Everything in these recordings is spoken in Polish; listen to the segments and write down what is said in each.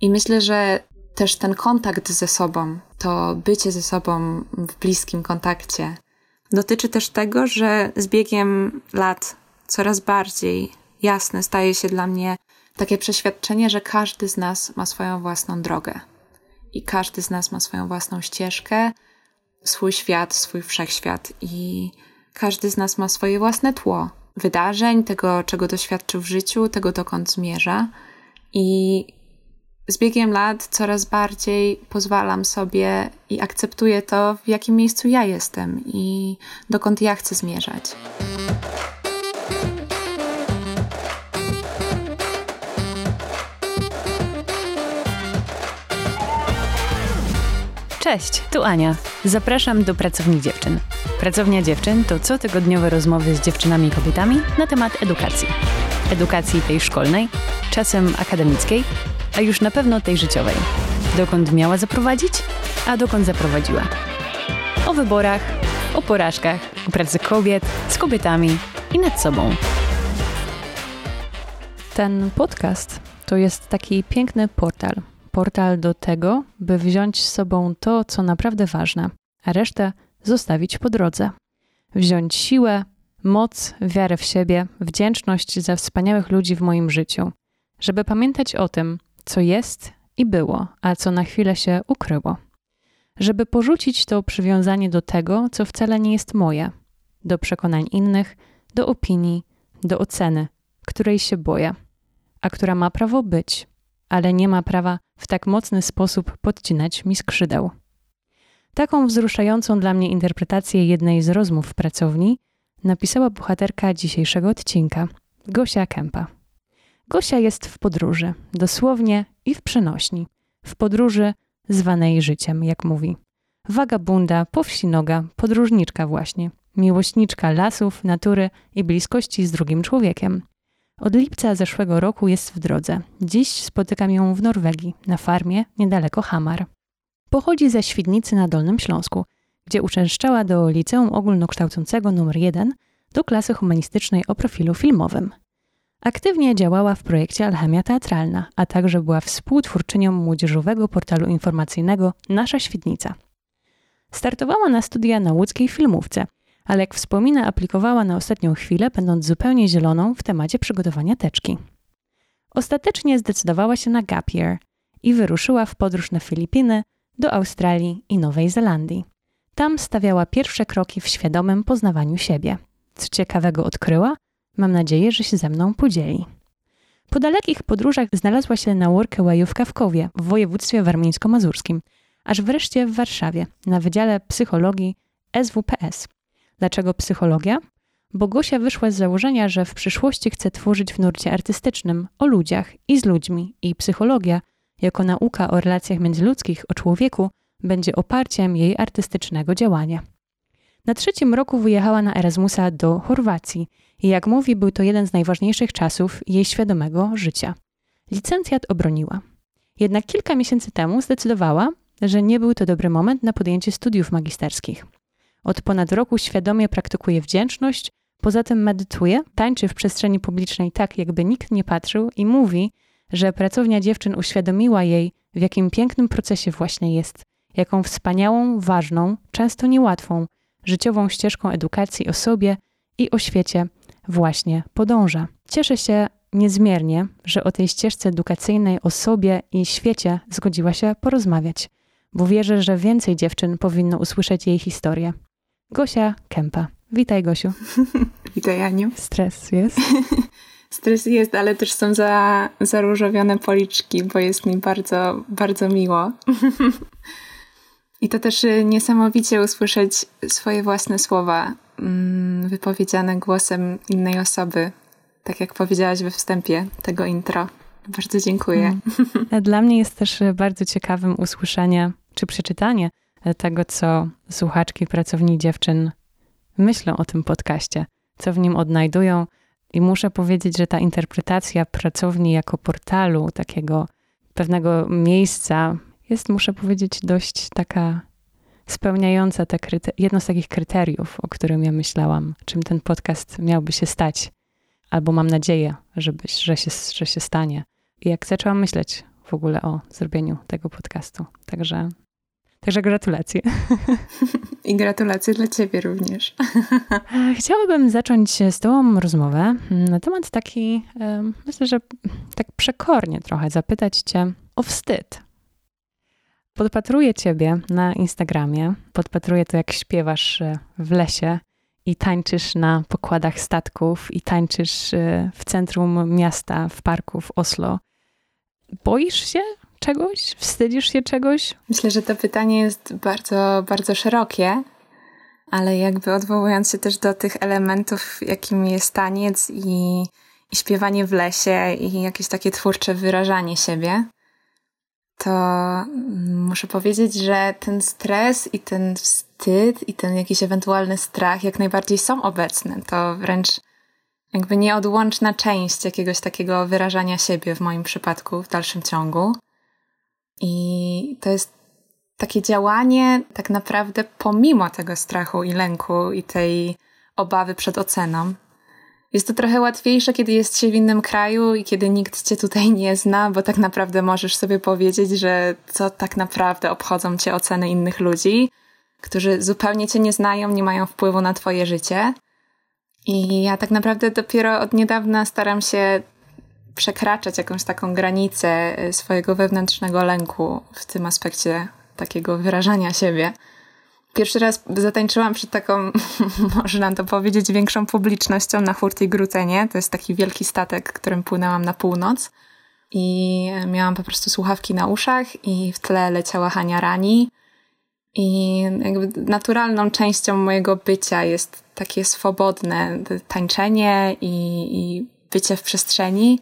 I myślę, że też ten kontakt ze sobą, to bycie ze sobą w bliskim kontakcie, dotyczy też tego, że z biegiem lat coraz bardziej jasne staje się dla mnie takie przeświadczenie, że każdy z nas ma swoją własną drogę i każdy z nas ma swoją własną ścieżkę, swój świat, swój wszechświat i każdy z nas ma swoje własne tło wydarzeń, tego, czego doświadczył w życiu, tego, dokąd zmierza. I z biegiem lat coraz bardziej pozwalam sobie i akceptuję to, w jakim miejscu ja jestem i dokąd ja chcę zmierzać. Cześć, tu Ania. Zapraszam do Pracowni Dziewczyn. Pracownia Dziewczyn to cotygodniowe rozmowy z dziewczynami i kobietami na temat edukacji. Edukacji tej szkolnej, czasem akademickiej, a już na pewno tej życiowej. Dokąd miała zaprowadzić, a dokąd zaprowadziła. O wyborach, o porażkach, o pracy kobiet, z kobietami i nad sobą. Ten podcast to jest taki piękny portal – portal do tego, by wziąć z sobą to, co naprawdę ważne, a resztę zostawić po drodze. Wziąć siłę, moc, wiarę w siebie, wdzięczność za wspaniałych ludzi w moim życiu, żeby pamiętać o tym, co jest i było, a co na chwilę się ukryło. Żeby porzucić to przywiązanie do tego, co wcale nie jest moje, do przekonań innych, do opinii, do oceny, której się boję, a która ma prawo być, ale nie ma prawa w tak mocny sposób podcinać mi skrzydeł. Taką wzruszającą dla mnie interpretację jednej z rozmów w pracowni napisała bohaterka dzisiejszego odcinka, Gosia Kępa. Gosia jest w podróży, dosłownie i w przenośni. W podróży zwanej życiem, jak mówi. Wagabunda, powsinoga, podróżniczka właśnie. Miłośniczka lasów, natury i bliskości z drugim człowiekiem. Od lipca zeszłego roku jest w drodze. Dziś spotykam ją w Norwegii, na farmie niedaleko Hamar. Pochodzi ze Świdnicy na Dolnym Śląsku, gdzie uczęszczała do Liceum Ogólnokształcącego nr 1 do klasy humanistycznej o profilu filmowym. Aktywnie działała w projekcie Alchemia Teatralna, a także była współtwórczynią młodzieżowego portalu informacyjnego Nasza Świdnica. Startowała na studia na łódzkiej filmówce, ale jak wspomina, aplikowała na ostatnią chwilę, będąc zupełnie zieloną w temacie przygotowania teczki. Ostatecznie zdecydowała się na gap year i wyruszyła w podróż na Filipiny, do Australii i Nowej Zelandii. Tam stawiała pierwsze kroki w świadomym poznawaniu siebie. Co ciekawego odkryła, mam nadzieję, że się ze mną podzieli. Po dalekich podróżach znalazła się na workawayu w Kawkowie, w województwie warmińsko-mazurskim, aż wreszcie w Warszawie, na Wydziale Psychologii SWPS. Dlaczego psychologia? Bo Gosia wyszła z założenia, że w przyszłości chce tworzyć w nurcie artystycznym o ludziach i z ludźmi i psychologia, jako nauka o relacjach międzyludzkich, o człowieku, będzie oparciem jej artystycznego działania. Na trzecim roku wyjechała na Erasmusa do Chorwacji i jak mówi, był to jeden z najważniejszych czasów jej świadomego życia. Licencjat obroniła. Jednak kilka miesięcy temu zdecydowała, że nie był to dobry moment na podjęcie studiów magisterskich. Od ponad roku świadomie praktykuje wdzięczność, poza tym medytuje, tańczy w przestrzeni publicznej tak, jakby nikt nie patrzył i mówi, że pracownia dziewczyn uświadomiła jej, w jakim pięknym procesie właśnie jest, jaką wspaniałą, ważną, często niełatwą, życiową ścieżką edukacji o sobie i o świecie właśnie podąża. Cieszę się niezmiernie, że o tej ścieżce edukacyjnej o sobie i świecie zgodziła się porozmawiać, bo wierzę, że więcej dziewczyn powinno usłyszeć jej historię. Gosia Kępa. Witaj, Gosiu. Witaj, Aniu. Stres jest? Stres jest, ale też są za, zaróżowione policzki, bo jest mi bardzo, bardzo miło. I to też y, niesamowicie usłyszeć swoje własne słowa mm, wypowiedziane głosem innej osoby, tak jak powiedziałaś we wstępie tego intro. Bardzo dziękuję. Mm. Dla mnie jest też bardzo ciekawym usłyszenie czy przeczytanie tego, co słuchaczki, pracowni dziewczyn myślą o tym podcaście, co w nim odnajdują. I muszę powiedzieć, że ta interpretacja pracowni jako portalu, takiego pewnego miejsca, jest, muszę powiedzieć, dość taka spełniająca te jedno z takich kryteriów, o którym ja myślałam, czym ten podcast miałby się stać, albo mam nadzieję, żeby, że, się, że się stanie. I jak zaczęłam myśleć w ogóle o zrobieniu tego podcastu. Także, także gratulacje. I gratulacje dla Ciebie również. Chciałabym zacząć z Tobą rozmowę na temat taki, myślę, że tak przekornie trochę zapytać Cię o wstyd. Podpatruję Ciebie na Instagramie, podpatruję to, jak śpiewasz e, w lesie i tańczysz na pokładach statków i tańczysz e, w centrum miasta, w parku w Oslo. Boisz się czegoś? Wstydzisz się czegoś? Myślę, że to pytanie jest bardzo, bardzo szerokie, ale jakby odwołując się też do tych elementów, jakimi jest taniec i, i śpiewanie w lesie i jakieś takie twórcze wyrażanie siebie, to muszę powiedzieć, że ten stres i ten wstyd i ten jakiś ewentualny strach jak najbardziej są obecne. To wręcz jakby nieodłączna część jakiegoś takiego wyrażania siebie w moim przypadku w dalszym ciągu. I to jest takie działanie tak naprawdę pomimo tego strachu i lęku i tej obawy przed oceną. Jest to trochę łatwiejsze, kiedy jest się w innym kraju i kiedy nikt cię tutaj nie zna, bo tak naprawdę możesz sobie powiedzieć, że co tak naprawdę obchodzą cię oceny innych ludzi, którzy zupełnie cię nie znają, nie mają wpływu na twoje życie. I ja tak naprawdę dopiero od niedawna staram się przekraczać jakąś taką granicę y, swojego wewnętrznego lęku w tym aspekcie takiego wyrażania siebie. Pierwszy raz zatańczyłam przed taką, można to powiedzieć, większą publicznością na Hurti Grutenie. To jest taki wielki statek, którym płynęłam na północ. I miałam po prostu słuchawki na uszach i w tle leciała Hania Rani. I jakby naturalną częścią mojego bycia jest takie swobodne tańczenie i, i bycie w przestrzeni.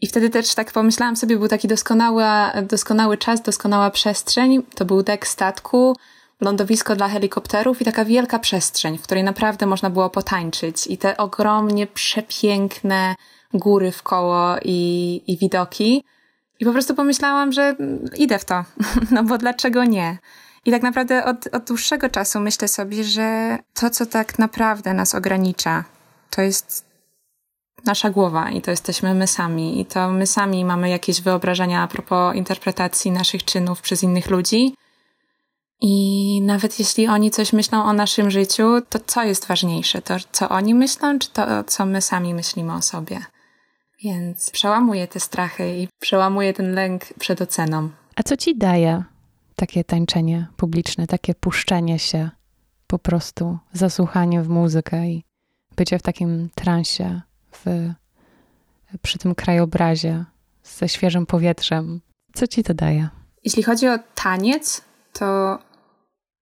I wtedy też tak pomyślałam sobie, był taki doskonały, doskonały czas, doskonała przestrzeń. To był dek statku, lądowisko dla helikopterów i taka wielka przestrzeń, w której naprawdę można było potańczyć. I te ogromnie przepiękne góry w koło i, i widoki. I po prostu pomyślałam, że idę w to. No bo dlaczego nie? I tak naprawdę od, od dłuższego czasu myślę sobie, że to, co tak naprawdę nas ogranicza, to jest nasza głowa i to jesteśmy my sami. I to my sami mamy jakieś wyobrażenia a propos interpretacji naszych czynów przez innych ludzi. I nawet jeśli oni coś myślą o naszym życiu, to co jest ważniejsze? To, co oni myślą, czy to, co my sami myślimy o sobie? Więc przełamuję te strachy i przełamuję ten lęk przed oceną. A co ci daje takie tańczenie publiczne, takie puszczenie się, po prostu zasłuchanie w muzykę i bycie w takim transie, w, przy tym krajobrazie, ze świeżym powietrzem? Co ci to daje? Jeśli chodzi o taniec, to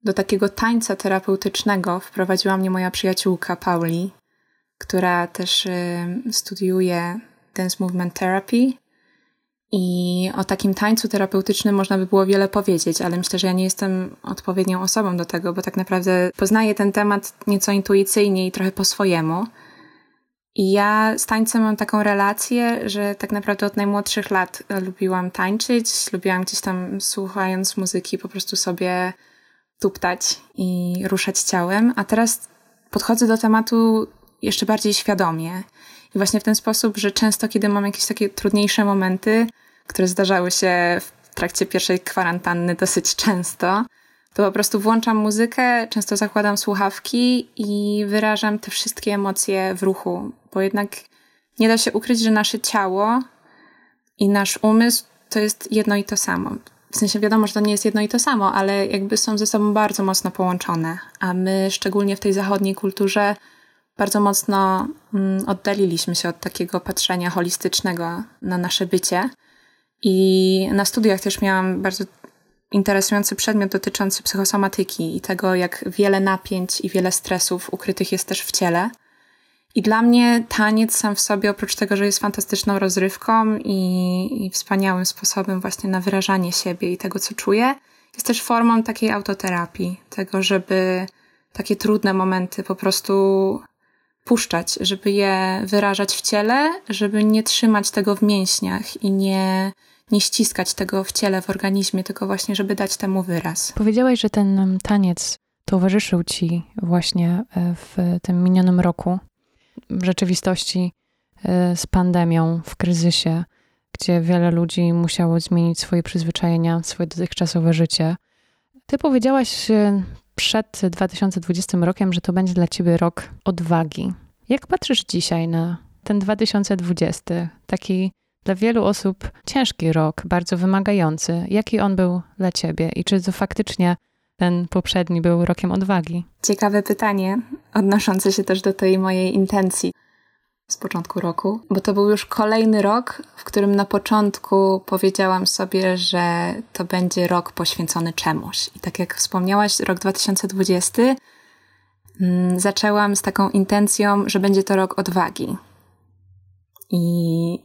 do takiego tańca terapeutycznego wprowadziła mnie moja przyjaciółka Pauli, która też y, studiuje Dance Movement Therapy. I o takim tańcu terapeutycznym można by było wiele powiedzieć, ale myślę, że ja nie jestem odpowiednią osobą do tego, bo tak naprawdę poznaję ten temat nieco intuicyjnie i trochę po swojemu. I ja z tańcem mam taką relację, że tak naprawdę od najmłodszych lat lubiłam tańczyć, lubiłam gdzieś tam słuchając muzyki po prostu sobie tuptać i ruszać ciałem, a teraz podchodzę do tematu jeszcze bardziej świadomie. I właśnie w ten sposób, że często, kiedy mam jakieś takie trudniejsze momenty, które zdarzały się w trakcie pierwszej kwarantanny dosyć często, to po prostu włączam muzykę, często zakładam słuchawki i wyrażam te wszystkie emocje w ruchu, bo jednak nie da się ukryć, że nasze ciało i nasz umysł to jest jedno i to samo. W sensie wiadomo, że to nie jest jedno i to samo, ale jakby są ze sobą bardzo mocno połączone, a my szczególnie w tej zachodniej kulturze bardzo mocno mm, oddaliliśmy się od takiego patrzenia holistycznego na nasze bycie. I na studiach też miałam bardzo interesujący przedmiot dotyczący psychosomatyki i tego, jak wiele napięć i wiele stresów ukrytych jest też w ciele. I dla mnie taniec sam w sobie, oprócz tego, że jest fantastyczną rozrywką i, i wspaniałym sposobem właśnie na wyrażanie siebie i tego, co czuję, jest też formą takiej autoterapii, tego, żeby takie trudne momenty po prostu puszczać, żeby je wyrażać w ciele, żeby nie trzymać tego w mięśniach i nie, nie ściskać tego w ciele, w organizmie, tylko właśnie, żeby dać temu wyraz. Powiedziałaś, że ten taniec towarzyszył ci właśnie e, w tym minionym roku rzeczywistości e, z pandemią, w kryzysie, gdzie wiele ludzi musiało zmienić swoje przyzwyczajenia, swoje dotychczasowe życie. Ty powiedziałaś e, przed 2020 rokiem, że to będzie dla ciebie rok odwagi. Jak patrzysz dzisiaj na ten 2020, taki dla wielu osób ciężki rok, bardzo wymagający? Jaki on był dla ciebie i czy to faktycznie ten poprzedni był rokiem odwagi? Ciekawe pytanie, odnoszące się też do tej mojej intencji z początku roku, bo to był już kolejny rok, w którym na początku powiedziałam sobie, że to będzie rok poświęcony czemuś. I tak jak wspomniałaś, rok 2020 mm, zaczęłam z taką intencją, że będzie to rok odwagi. I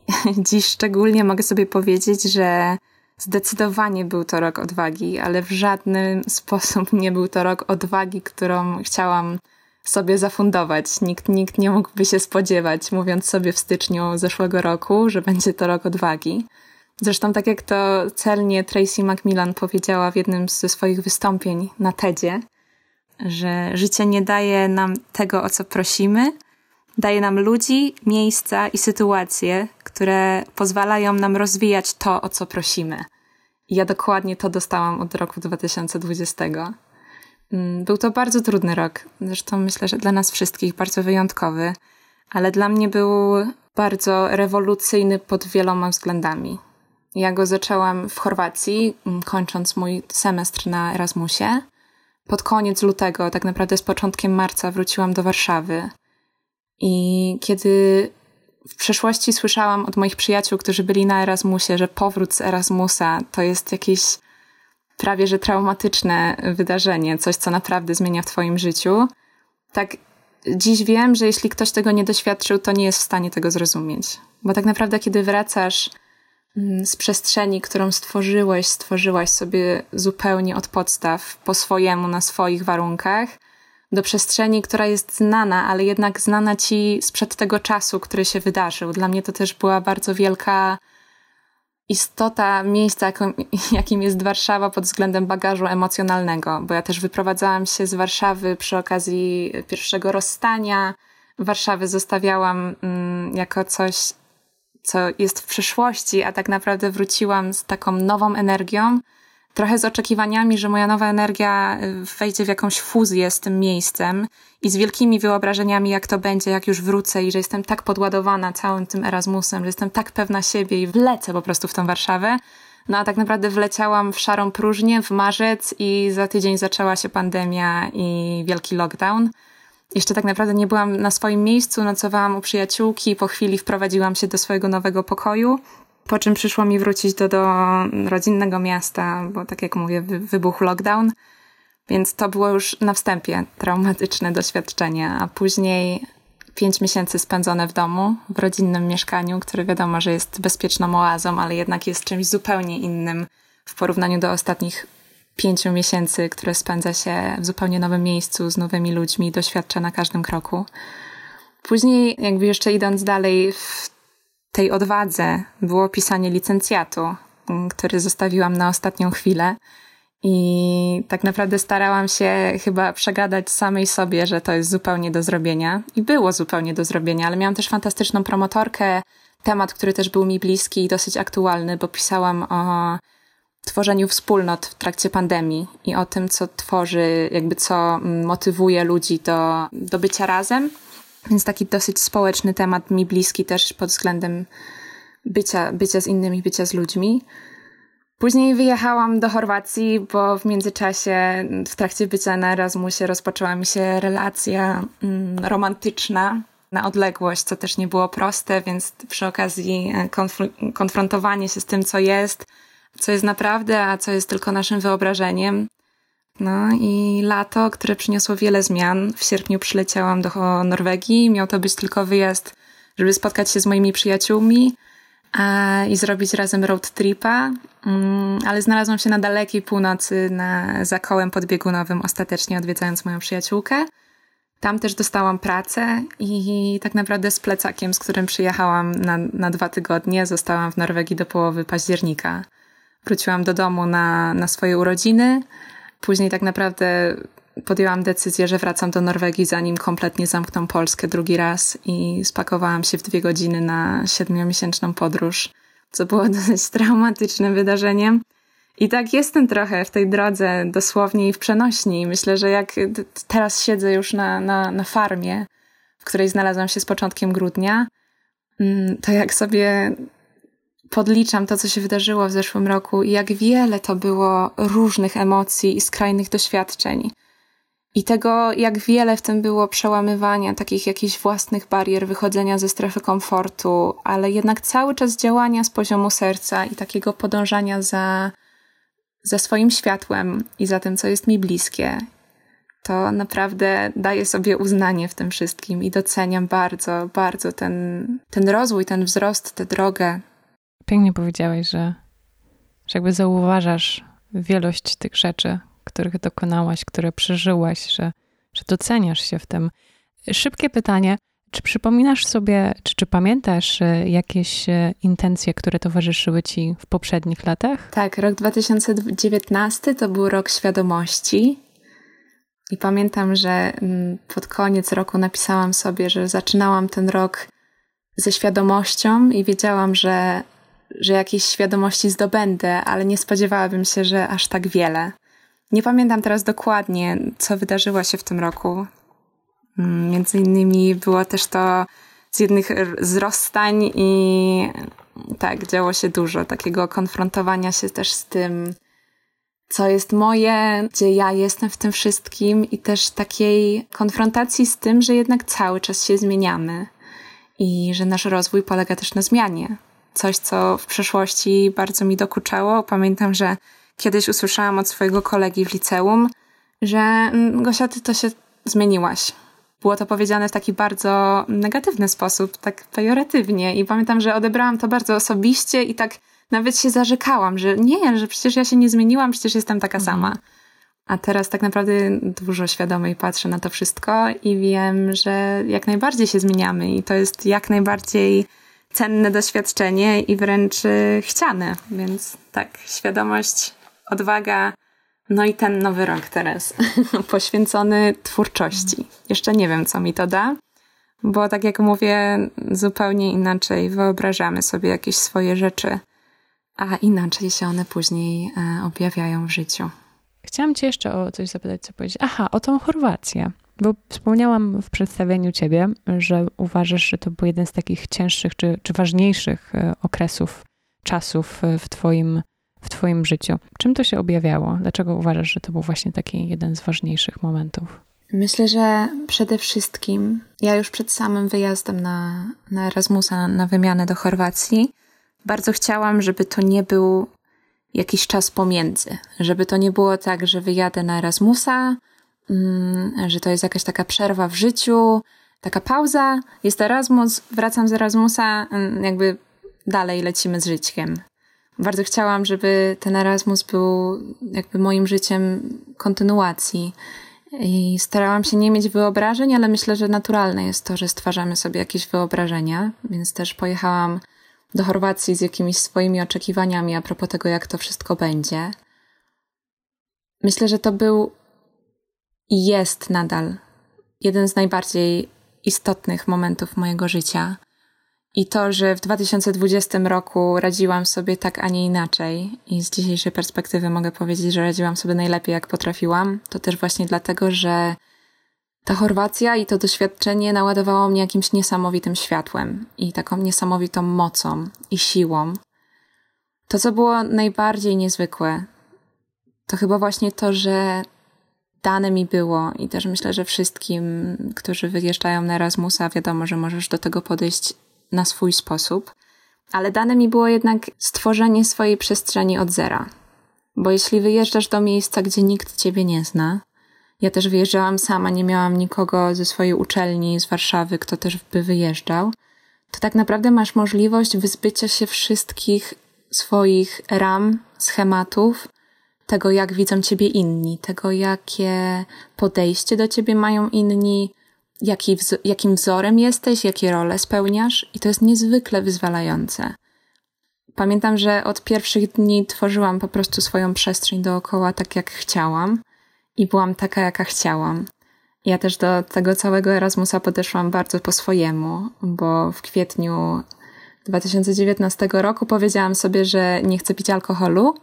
dziś szczególnie mogę sobie powiedzieć, że zdecydowanie był to rok odwagi, ale w żadnym sposób nie był to rok odwagi, którą chciałam sobie zafundować. Nikt, nikt nie mógłby się spodziewać, mówiąc sobie w styczniu zeszłego roku, że będzie to rok odwagi. Zresztą tak jak to celnie Tracy Macmillan powiedziała w jednym ze swoich wystąpień na TEDzie, że życie nie daje nam tego, o co prosimy, daje nam ludzi, miejsca i sytuacje, które pozwalają nam rozwijać to, o co prosimy. Ja dokładnie to dostałam od roku 2020. Mm, był to bardzo trudny rok. Zresztą myślę, że dla nas wszystkich bardzo wyjątkowy, ale dla mnie był bardzo rewolucyjny pod wieloma względami. Ja go zaczęłam w Chorwacji, mm, kończąc mój semestr na Erasmusie. Pod koniec lutego, tak naprawdę z początkiem marca, wróciłam do Warszawy. I kiedy w przeszłości słyszałam od moich przyjaciół, którzy byli na Erasmusie, że powrót z Erasmusa to jest jakieś prawie że traumatyczne wydarzenie, coś, co naprawdę zmienia w Twoim życiu. Tak, dziś wiem, że jeśli ktoś tego nie doświadczył, to nie jest w stanie tego zrozumieć. Bo tak naprawdę, kiedy wracasz mm, z przestrzeni, którą stworzyłeś, stworzyłaś sobie zupełnie od podstaw, po swojemu, na swoich warunkach, do przestrzeni, która jest znana, ale jednak znana ci sprzed tego czasu, który się wydarzył. Dla mnie to też była bardzo wielka istota miejsca, jakim jest Warszawa pod względem bagażu emocjonalnego, bo ja też wyprowadzałam się z Warszawy przy okazji pierwszego rozstania. Warszawy zostawiałam mm, jako coś, co jest w przyszłości, a tak naprawdę wróciłam z taką nową energią, trochę z oczekiwaniami, że moja nowa energia y, wejdzie w jakąś fuzję z tym miejscem i z wielkimi wyobrażeniami, jak to będzie, jak już wrócę i że jestem tak podładowana całym tym Erasmusem, że jestem tak pewna siebie i wlecę po prostu w tą Warszawę. No a tak naprawdę wleciałam w szarą próżnię w marzec i za tydzień zaczęła się pandemia i wielki lockdown. Jeszcze tak naprawdę nie byłam na swoim miejscu, nocowałam u przyjaciółki, po chwili wprowadziłam się do swojego nowego pokoju po czym przyszło mi wrócić do, do rodzinnego miasta, bo tak jak mówię, wybuchł lockdown, więc to było już na wstępie traumatyczne doświadczenie, a później pięć miesięcy spędzone w domu, w rodzinnym mieszkaniu, które wiadomo, że jest bezpieczną oazą, ale jednak jest czymś zupełnie innym w porównaniu do ostatnich pięciu miesięcy, które spędza się w zupełnie nowym miejscu, z nowymi ludźmi, doświadcza na każdym kroku. Później, jakby jeszcze idąc dalej w tej odwadze było pisanie licencjatu, który zostawiłam na ostatnią chwilę. I tak naprawdę starałam się chyba przegadać samej sobie, że to jest zupełnie do zrobienia. I było zupełnie do zrobienia, ale miałam też fantastyczną promotorkę, temat, który też był mi bliski i dosyć aktualny, bo pisałam o tworzeniu wspólnot w trakcie pandemii i o tym, co tworzy, jakby co motywuje ludzi do, do bycia razem więc taki dosyć społeczny temat, mi bliski też pod względem bycia, bycia z innymi, bycia z ludźmi. Później wyjechałam do Chorwacji, bo w międzyczasie, w trakcie bycia na Erasmusie, rozpoczęła mi się relacja mm, romantyczna na odległość, co też nie było proste, więc przy okazji e, konfr- konfrontowanie się z tym, co jest, co jest naprawdę, a co jest tylko naszym wyobrażeniem, no i lato, które przyniosło wiele zmian. W sierpniu przyleciałam do Norwegii. Miał to być tylko wyjazd, żeby spotkać się z moimi przyjaciółmi a, i zrobić razem road tripa. Mm, ale znalazłam się na dalekiej północy na zakołem podbiegunowym, ostatecznie odwiedzając moją przyjaciółkę. Tam też dostałam pracę i tak naprawdę z plecakiem, z którym przyjechałam na, na dwa tygodnie, zostałam w Norwegii do połowy października. Wróciłam do domu na, na swoje urodziny Później tak naprawdę podjęłam decyzję, że wracam do Norwegii, zanim kompletnie zamkną Polskę drugi raz i spakowałam się w dwie godziny na siedmiomiesięczną podróż co było dosyć traumatycznym wydarzeniem. I tak jestem trochę w tej drodze, dosłownie i w przenośni. Myślę, że jak teraz siedzę już na, na, na farmie, w której znalazłam się z początkiem grudnia, mm, to jak sobie podliczam to, co się wydarzyło w zeszłym roku i jak wiele to było różnych emocji i skrajnych doświadczeń. I tego, jak wiele w tym było przełamywania takich jakichś własnych barier, wychodzenia ze strefy komfortu, ale jednak cały czas działania z poziomu serca i takiego podążania za, za swoim światłem i za tym, co jest mi bliskie. To naprawdę daje sobie uznanie w tym wszystkim i doceniam bardzo, bardzo ten, ten rozwój, ten wzrost, tę drogę. Pięknie powiedziałeś, że, że jakby zauważasz wielość tych rzeczy, których dokonałaś, które przeżyłaś, że, że doceniasz się w tym. Szybkie pytanie. Czy przypominasz sobie, czy, czy pamiętasz e, jakieś e, intencje, które towarzyszyły ci w poprzednich latach? Tak, rok 2019 to był rok świadomości. I pamiętam, że mm, pod koniec roku napisałam sobie, że zaczynałam ten rok ze świadomością i wiedziałam, że, że jakieś świadomości zdobędę, ale nie spodziewałabym się, że aż tak wiele. Nie pamiętam teraz dokładnie, co wydarzyło się w tym roku. Mm, między innymi było też to z jednych z rozstań i tak, działo się dużo takiego konfrontowania się też z tym, co jest moje, gdzie ja jestem w tym wszystkim i też takiej konfrontacji z tym, że jednak cały czas się zmieniamy i że nasz rozwój polega też na zmianie. Coś, co w przeszłości bardzo mi dokuczało. Pamiętam, że Kiedyś usłyszałam od swojego kolegi w liceum, że mm, Gosia, ty to się zmieniłaś. Było to powiedziane w taki bardzo negatywny sposób, tak pejoratywnie. I pamiętam, że odebrałam to bardzo osobiście i tak nawet się zarzekałam, że nie, że przecież ja się nie zmieniłam, przecież jestem taka mhm. sama. A teraz tak naprawdę dużo świadomej patrzę na to wszystko i wiem, że jak najbardziej się zmieniamy i to jest jak najbardziej cenne doświadczenie i wręcz y, chciane. Więc tak, świadomość odwaga, no i ten nowy rok teraz, poświęcony twórczości. Jeszcze nie wiem, co mi to da, bo tak jak mówię, zupełnie inaczej wyobrażamy sobie jakieś swoje rzeczy, a inaczej się one później e, objawiają w życiu. Chciałam Cię jeszcze o coś zapytać, co powiedzieć. Aha, o tą Chorwację. Bo wspomniałam w przedstawieniu Ciebie, że uważasz, że to był jeden z takich cięższych czy, czy ważniejszych e, okresów, czasów e, w Twoim w Twoim życiu. Czym to się objawiało? Dlaczego uważasz, że to był właśnie taki jeden z ważniejszych momentów? Myślę, że przede wszystkim ja już przed samym wyjazdem na, na Erasmusa, na wymianę do Chorwacji, bardzo chciałam, żeby to nie był jakiś czas pomiędzy. Żeby to nie było tak, że wyjadę na Erasmusa, że to jest jakaś taka przerwa w życiu, taka pauza, jest Erasmus, wracam z Erasmusa, mm, jakby dalej lecimy z życiem bardzo chciałam, żeby ten Erasmus był jakby moim życiem kontynuacji. I starałam się nie mieć wyobrażeń, ale myślę, że naturalne jest to, że stwarzamy sobie jakieś wyobrażenia, więc też pojechałam do Chorwacji z jakimiś swoimi oczekiwaniami a propos tego, jak to wszystko będzie. Myślę, że to był i jest nadal jeden z najbardziej istotnych momentów mojego życia. I to, że w 2020 roku radziłam sobie tak, a nie inaczej, i z dzisiejszej perspektywy mogę powiedzieć, że radziłam sobie najlepiej, jak potrafiłam, to też właśnie dlatego, że ta Chorwacja i to doświadczenie naładowało mnie jakimś niesamowitym światłem i taką niesamowitą mocą i siłą. To, co było najbardziej niezwykłe, to chyba właśnie to, że dane mi było i też myślę, że wszystkim, którzy wyjeżdżają na Erasmusa, wiadomo, że możesz do tego podejść na swój sposób, ale dane mi było jednak stworzenie swojej przestrzeni od zera. Bo jeśli wyjeżdżasz do miejsca, gdzie nikt ciebie nie zna, ja też wyjeżdżałam sama, nie miałam nikogo ze swojej uczelni z Warszawy, kto też by wyjeżdżał, to tak naprawdę masz możliwość wyzbycia się wszystkich swoich ram, schematów, tego jak widzą ciebie inni, tego jakie podejście do ciebie mają inni, jaki jakim wzorem jesteś, jakie role spełniasz, i to jest niezwykle wyzwalające. Pamiętam, że od pierwszych dni tworzyłam po prostu swoją przestrzeń dookoła tak, jak chciałam, i byłam taka, jaka chciałam. Ja też do tego całego Erasmusa podeszłam bardzo po swojemu, bo w kwietniu 2019 roku powiedziałam sobie, że nie chcę pić alkoholu,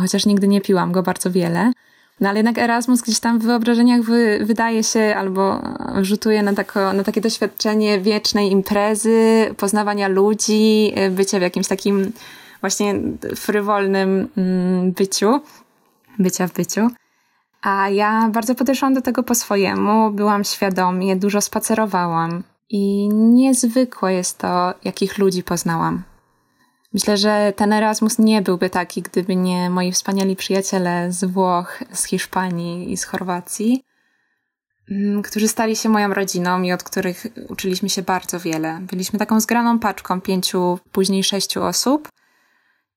chociaż nigdy nie piłam go bardzo wiele. No ale jednak Erasmus gdzieś tam w wyobrażeniach wy, wydaje się albo rzutuje na, tako, na takie doświadczenie wiecznej imprezy, poznawania ludzi, bycia w jakimś takim właśnie frywolnym mm, byciu, bycia w byciu. A ja bardzo podeszłam do tego po swojemu, byłam świadomie, dużo spacerowałam i niezwykłe jest to, jakich ludzi poznałam. Myślę, że ten Erasmus nie byłby taki, gdyby nie moi wspaniali przyjaciele z Włoch, z Hiszpanii i z Chorwacji, mm, którzy stali się moją rodziną i od których uczyliśmy się bardzo wiele. Byliśmy taką zgraną paczką pięciu, później sześciu osób.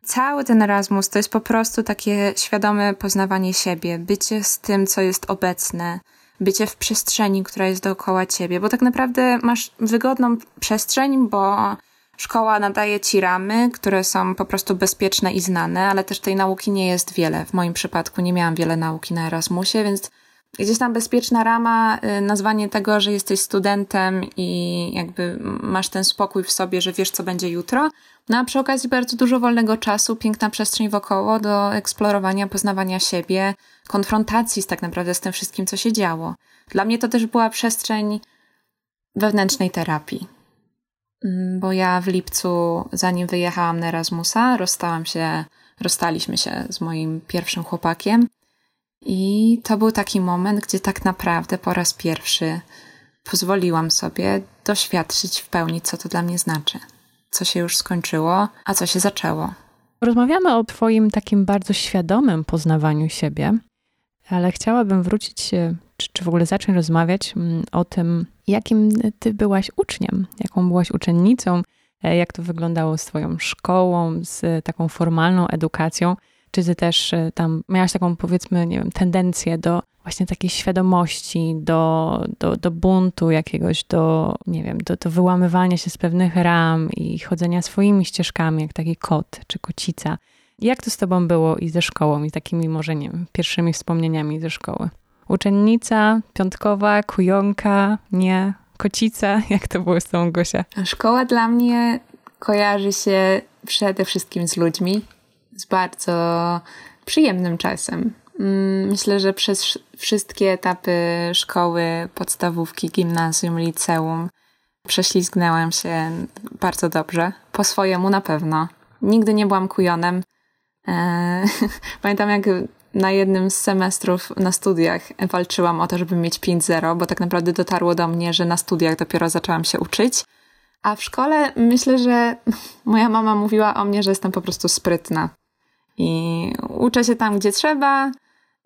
Cały ten Erasmus to jest po prostu takie świadome poznawanie siebie, bycie z tym, co jest obecne, bycie w przestrzeni, która jest dookoła ciebie, bo tak naprawdę masz wygodną przestrzeń, bo Szkoła nadaje ci ramy, które są po prostu bezpieczne i znane, ale też tej nauki nie jest wiele. W moim przypadku nie miałam wiele nauki na Erasmusie, więc gdzieś tam bezpieczna rama, y, nazwanie tego, że jesteś studentem i jakby masz ten spokój w sobie, że wiesz, co będzie jutro. No a przy okazji bardzo dużo wolnego czasu, piękna przestrzeń wokoło do eksplorowania, poznawania siebie, konfrontacji z tak naprawdę z tym wszystkim, co się działo. Dla mnie to też była przestrzeń wewnętrznej terapii bo ja w lipcu, zanim wyjechałam na Erasmusa, rozstałam się, rozstaliśmy się z moim pierwszym chłopakiem. I to był taki moment, gdzie tak naprawdę po raz pierwszy pozwoliłam sobie doświadczyć w pełni, co to dla mnie znaczy. Co się już skończyło, a co się zaczęło. Rozmawiamy o Twoim takim bardzo świadomym poznawaniu siebie, ale chciałabym wrócić, czy, czy w ogóle zacząć rozmawiać mm, o tym, jakim ty byłaś uczniem, jaką byłaś uczennicą, e, jak to wyglądało z twoją szkołą, z taką formalną edukacją. Czy ty też e, tam miałaś taką, powiedzmy, nie wiem, tendencję do właśnie takiej świadomości, do, do, do buntu jakiegoś, do, nie wiem, do, do wyłamywania się z pewnych ram i chodzenia swoimi ścieżkami, jak taki kot czy kocica. Jak to z tobą było i ze szkołą, i takimi może, nie wiem, pierwszymi wspomnieniami ze szkoły? Uczennica, piątkowa, kujonka, nie, kocica. Jak to było z tą Gosia? Szkoła dla mnie kojarzy się przede wszystkim z ludźmi, z bardzo przyjemnym czasem. Mm, myślę, że przez wszystkie etapy szkoły, podstawówki, gimnazjum, liceum prześlizgnęłam się bardzo dobrze. Po swojemu na pewno. Nigdy nie byłam kujonem. Eee, pamiętam, jak na jednym z semestrów na studiach walczyłam o to, żeby mieć 5-0, bo tak naprawdę dotarło do mnie, że na studiach dopiero zaczęłam się uczyć. A w szkole myślę, że moja mama mówiła o mnie, że jestem po prostu sprytna. I uczę się tam, gdzie trzeba,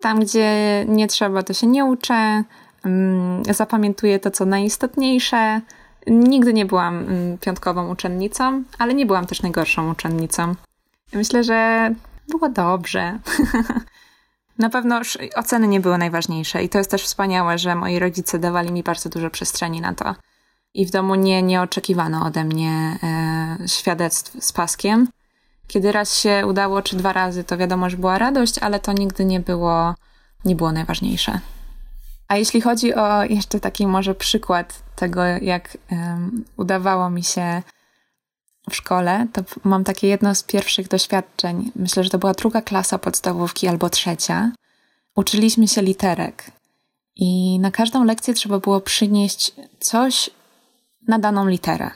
tam, gdzie nie trzeba, to się nie uczę. Mm, zapamiętuję to, co najistotniejsze. Nigdy nie byłam mm, piątkową uczennicą, ale nie byłam też najgorszą uczennicą. Myślę, że było dobrze. Na pewno oceny nie były najważniejsze i to jest też wspaniałe, że moi rodzice dawali mi bardzo dużo przestrzeni na to. I w domu nie, nie oczekiwano ode mnie e, świadectw z paskiem. Kiedy raz się udało, czy dwa razy, to wiadomo, że była radość, ale to nigdy nie było, nie było najważniejsze. A jeśli chodzi o jeszcze taki może przykład tego, jak udawało mi się w szkole, to mam takie jedno z pierwszych doświadczeń. Myślę, że to była druga klasa podstawówki albo trzecia. Uczyliśmy się literek i na każdą lekcję trzeba było przynieść coś na daną literę.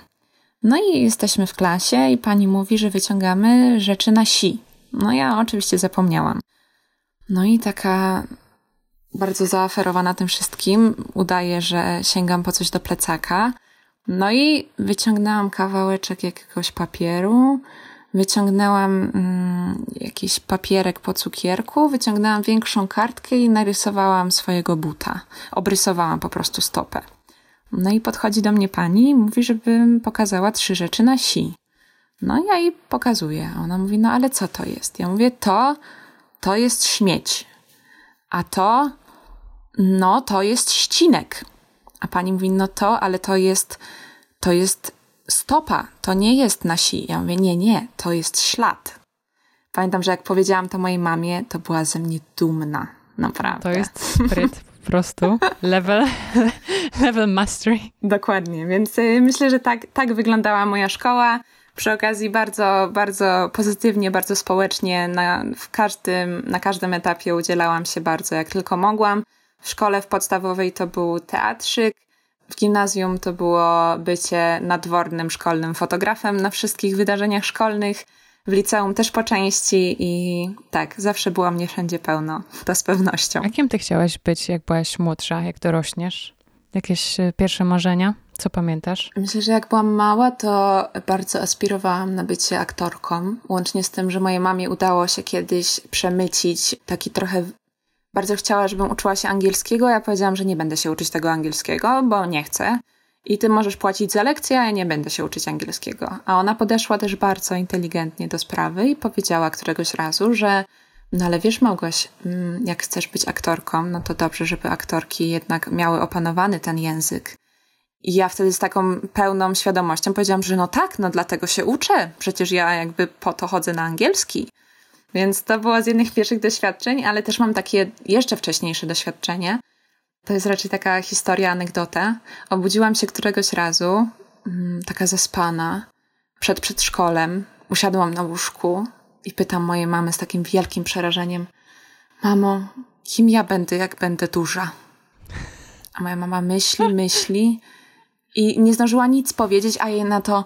No i jesteśmy w klasie i pani mówi, że wyciągamy rzeczy na si. No ja oczywiście zapomniałam. No i taka bardzo zaaferowana tym wszystkim udaje, że sięgam po coś do plecaka no i wyciągnęłam kawałeczek jakiegoś papieru, wyciągnęłam mm, jakiś papierek po cukierku, wyciągnęłam większą kartkę i narysowałam swojego buta. Obrysowałam po prostu stopę. No i podchodzi do mnie pani i mówi, żebym pokazała trzy rzeczy na si. No ja jej pokazuję. Ona mówi, no ale co to jest? Ja mówię, to, to jest śmieć. A to, no to jest ścinek. A pani mówi, no to, ale to jest, to jest stopa, to nie jest nasi. Ja mówię, nie, nie, to jest ślad. Pamiętam, że jak powiedziałam to mojej mamie, to była ze mnie dumna. Naprawdę. To jest spryt po prostu. Level, level mastery. Dokładnie, więc y, myślę, że tak, tak wyglądała moja szkoła. przy okazji bardzo, bardzo pozytywnie, bardzo społecznie na, w każdym, na każdym etapie udzielałam się bardzo jak tylko mogłam. W szkole w podstawowej to był teatrzyk, w gimnazjum to było bycie nadwornym szkolnym fotografem na wszystkich wydarzeniach szkolnych. W liceum też po części i tak, zawsze było mnie wszędzie pełno, to z pewnością. A kim ty chciałaś być, jak byłaś młodsza, jak dorośniesz? Jakieś e, pierwsze marzenia? Co pamiętasz? Myślę, że jak byłam mała, to bardzo aspirowałam na bycie aktorką. Łącznie z tym, że mojej mamie udało się kiedyś przemycić taki trochę. Bardzo chciała, żebym uczyła się angielskiego. Ja powiedziałam, że nie będę się uczyć tego angielskiego, bo nie chcę. I ty możesz płacić za lekcję, a ja nie będę się uczyć angielskiego. A ona podeszła też bardzo inteligentnie do sprawy i powiedziała któregoś razu, że no ale wiesz, Małgoś, mm, jak chcesz być aktorką, no to dobrze, żeby aktorki jednak miały opanowany ten język. I ja wtedy z taką pełną świadomością powiedziałam, że no tak, no dlatego się uczę. Przecież ja jakby po to chodzę na angielski. Więc to było z jednych pierwszych doświadczeń, ale też mam takie jeszcze wcześniejsze doświadczenie. To jest raczej taka historia, anegdota. Obudziłam się któregoś razu, mm, taka zaspana, przed przedszkolem. Usiadłam na łóżku i pytam mojej mamy z takim wielkim przerażeniem: Mamo, kim ja będę, jak będę duża? A moja mama myśli, myśli i nie zdążyła nic powiedzieć, a jej na to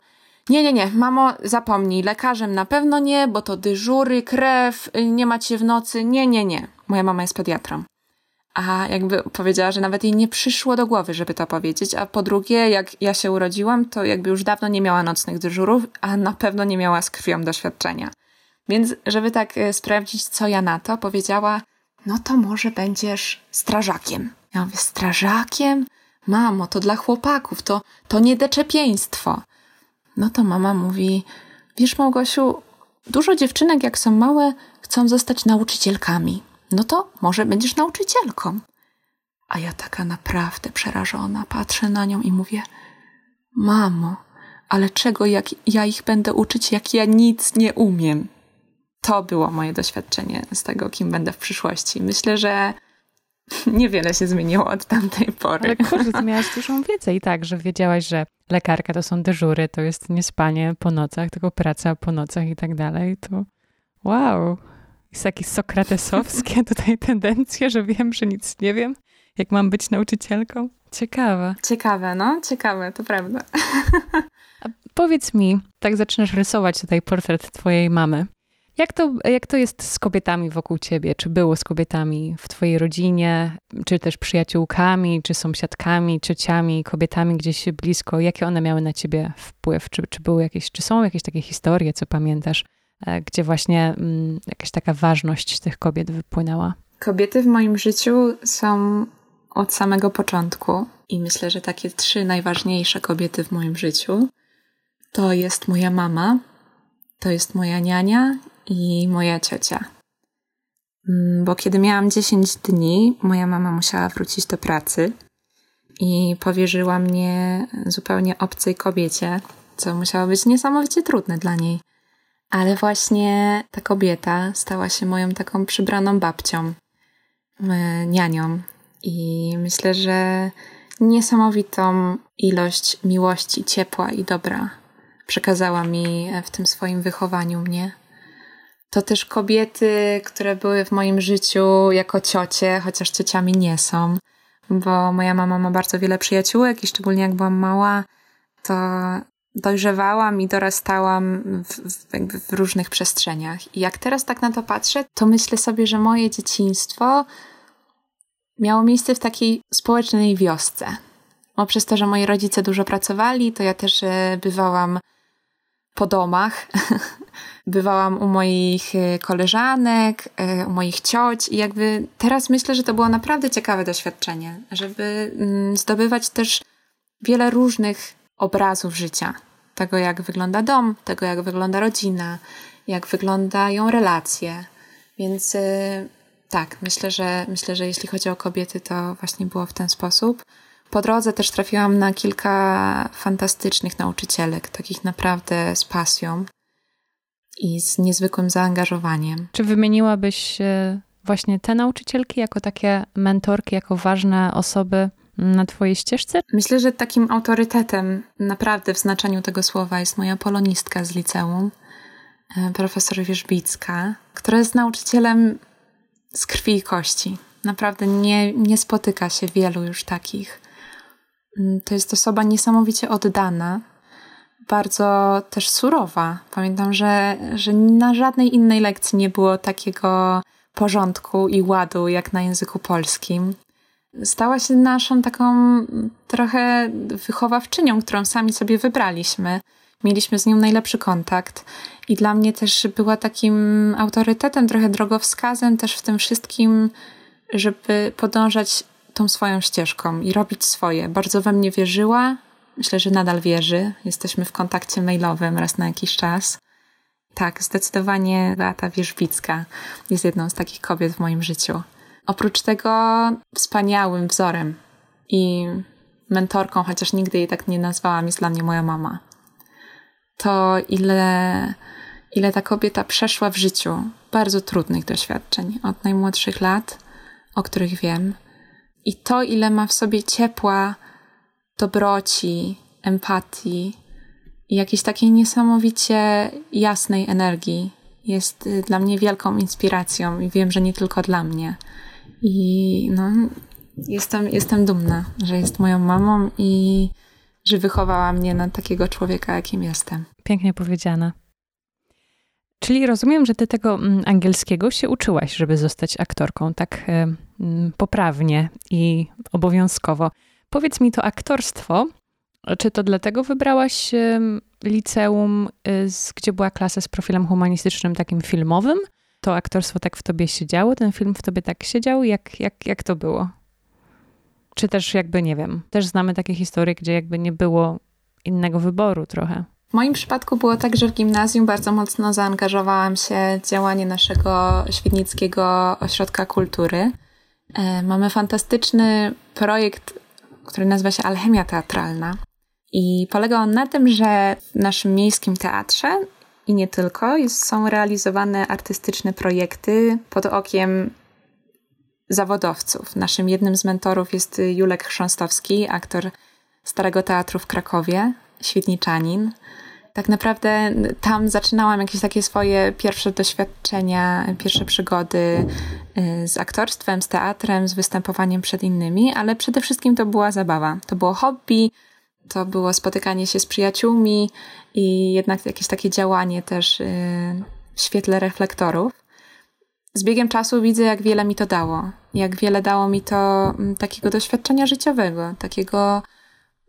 nie, nie, nie, mamo, zapomnij, lekarzem na pewno nie, bo to dyżury, krew, nie macie w nocy, nie, nie, nie. Moja mama jest pediatrą. A jakby powiedziała, że nawet jej nie przyszło do głowy, żeby to powiedzieć. A po drugie, jak ja się urodziłam, to jakby już dawno nie miała nocnych dyżurów, a na pewno nie miała z krwią doświadczenia. Więc, żeby tak e, sprawdzić, co ja na to, powiedziała: No to może będziesz strażakiem. Ja mówię: Strażakiem? Mamo, to dla chłopaków, to, to nie deczepieństwo. No to mama mówi: Wiesz, Małgosiu, dużo dziewczynek, jak są małe, chcą zostać nauczycielkami. No to może będziesz nauczycielką. A ja taka naprawdę przerażona patrzę na nią i mówię: Mamo, ale czego jak ja ich będę uczyć, jak ja nic nie umiem? To było moje doświadczenie z tego, kim będę w przyszłości. Myślę, że niewiele się zmieniło od tamtej pory. Ale ty miałaś dużą wiedzę i tak, że wiedziałaś, że lekarka to są dyżury, to jest nie spanie po nocach, tylko praca po nocach i tak dalej. To wow, jest jakieś sokratesowskie tutaj tendencje, że wiem, że nic nie wiem, jak mam być nauczycielką. Ciekawe. Ciekawe, no, ciekawe, to prawda. A powiedz mi, tak zaczynasz rysować tutaj portret twojej mamy. Jak to, jak to jest z kobietami wokół ciebie? Czy było z kobietami w twojej rodzinie, czy też przyjaciółkami, czy sąsiadkami, ciociami, kobietami gdzieś blisko? Jakie one miały na ciebie wpływ? Czy, czy były jakieś, czy są jakieś takie historie, co pamiętasz, e, gdzie właśnie mm, jakaś taka ważność tych kobiet wypłynęła? Kobiety w moim życiu są od samego początku i myślę, że takie trzy najważniejsze kobiety w moim życiu to jest moja mama, to jest moja niania i moja ciocia. Mm, bo kiedy miałam 10 dni, moja mama musiała wrócić do pracy i powierzyła mnie zupełnie obcej kobiecie, co musiało być niesamowicie trudne dla niej. Ale właśnie ta kobieta stała się moją taką przybraną babcią, e, nianią. I myślę, że niesamowitą ilość miłości, ciepła i dobra przekazała mi w tym swoim wychowaniu mnie to też kobiety, które były w moim życiu jako ciocie, chociaż ciociami nie są, bo moja mama ma bardzo wiele przyjaciółek i szczególnie jak byłam mała, to dojrzewałam i dorastałam w, w, w różnych przestrzeniach. I jak teraz tak na to patrzę, to myślę sobie, że moje dzieciństwo miało miejsce w takiej społecznej wiosce. Bo przez to, że moi rodzice dużo pracowali, to ja też e, bywałam po domach. Bywałam u moich e, koleżanek, e, u moich cioć i jakby teraz myślę, że to było naprawdę ciekawe doświadczenie, żeby mm, zdobywać też wiele różnych obrazów życia. Tego, jak wygląda dom, tego, jak wygląda rodzina, jak wyglądają relacje. Więc e, tak, myślę, że myślę, że jeśli chodzi o kobiety, to właśnie było w ten sposób. Po drodze też trafiłam na kilka fantastycznych nauczycielek, takich naprawdę z pasją i z niezwykłym zaangażowaniem. Czy wymieniłabyś właśnie te nauczycielki jako takie mentorki, jako ważne osoby na Twojej ścieżce? Myślę, że takim autorytetem, naprawdę w znaczeniu tego słowa, jest moja polonistka z liceum, e, profesor Wierzbicka, która jest nauczycielem z krwi i kości. Naprawdę nie, nie spotyka się wielu już takich. Mm, to jest osoba niesamowicie oddana, bardzo też surowa. Pamiętam, że, że na żadnej innej lekcji nie było takiego porządku i ładu jak na języku polskim. Stała się naszą taką trochę wychowawczynią, którą sami sobie wybraliśmy. Mieliśmy z nią najlepszy kontakt i dla mnie też była takim autorytetem, trochę drogowskazem też w tym wszystkim, żeby podążać tą swoją ścieżką i robić swoje. Bardzo we mnie wierzyła, myślę, że nadal wierzy. Jesteśmy w kontakcie mailowym raz na jakiś czas. Tak, zdecydowanie Beata Wierzbicka jest jedną z takich kobiet w moim życiu. Oprócz tego wspaniałym wzorem i mentorką, chociaż nigdy jej tak nie nazwałam, jest dla mnie moja mama. To ile, ile ta kobieta przeszła w życiu bardzo trudnych doświadczeń od najmłodszych lat, o których wiem, i to ile ma w sobie ciepła, dobroci, empatii i jakiejś takiej niesamowicie jasnej energii jest y, dla mnie wielką inspiracją i wiem, że nie tylko dla mnie. I no, jestem, jestem dumna, że jest moją mamą i że wychowała mnie na takiego człowieka, jakim jestem. Pięknie powiedziane. Czyli rozumiem, że ty tego mm, angielskiego się uczyłaś, żeby zostać aktorką, tak poprawnie i obowiązkowo. Powiedz mi to aktorstwo, czy to dlatego wybrałaś liceum, y, gdzie była klasa z profilem humanistycznym, takim filmowym? To aktorstwo tak w tobie siedziało, ten film w tobie tak siedział? Jak, jak, jak to było? Czy też jakby, nie wiem, też znamy takie historie, gdzie jakby nie było innego wyboru trochę. W moim przypadku było tak, że w gimnazjum bardzo mocno zaangażowałam się w działanie naszego Świdnickiego Ośrodka Kultury. E, mamy fantastyczny projekt, który nazywa się Alchemia Teatralna. I polega on na tym, że w naszym miejskim teatrze i nie tylko jest, są realizowane artystyczne projekty pod okiem zawodowców. Naszym jednym z mentorów jest Julek Chrząstowski, aktor Starego Teatru w Krakowie, świetniczanin. Tak naprawdę tam zaczynałam jakieś takie swoje pierwsze doświadczenia, pierwsze przygody y, z aktorstwem, z teatrem, z występowaniem przed innymi, ale przede wszystkim to była zabawa. To było hobby, to było spotykanie się z przyjaciółmi i jednak jakieś takie działanie też y, w świetle reflektorów. Z biegiem czasu widzę, jak wiele mi to dało. Jak wiele dało mi to mm, takiego doświadczenia życiowego, takiego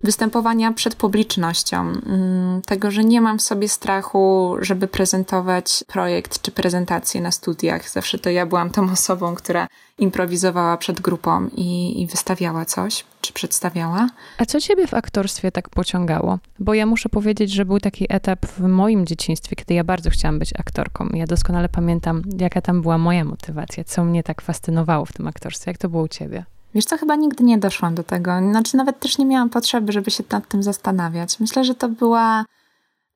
występowania przed publicznością, mm, tego, że nie mam w sobie strachu, żeby prezentować projekt czy prezentację na studiach. Zawsze to ja byłam tą osobą, która improwizowała przed grupą i, i wystawiała coś, czy przedstawiała. A co ciebie w aktorstwie tak pociągało? Bo ja muszę powiedzieć, że był taki etap w moim dzieciństwie, kiedy ja bardzo chciałam być aktorką. Ja doskonale pamiętam, jaka tam była moja motywacja, co mnie tak fascynowało w tym aktorstwie. Jak to było u ciebie? Wiesz co, chyba nigdy nie doszłam do tego. Znaczy nawet też nie miałam potrzeby, żeby się nad tym zastanawiać. Myślę, że to była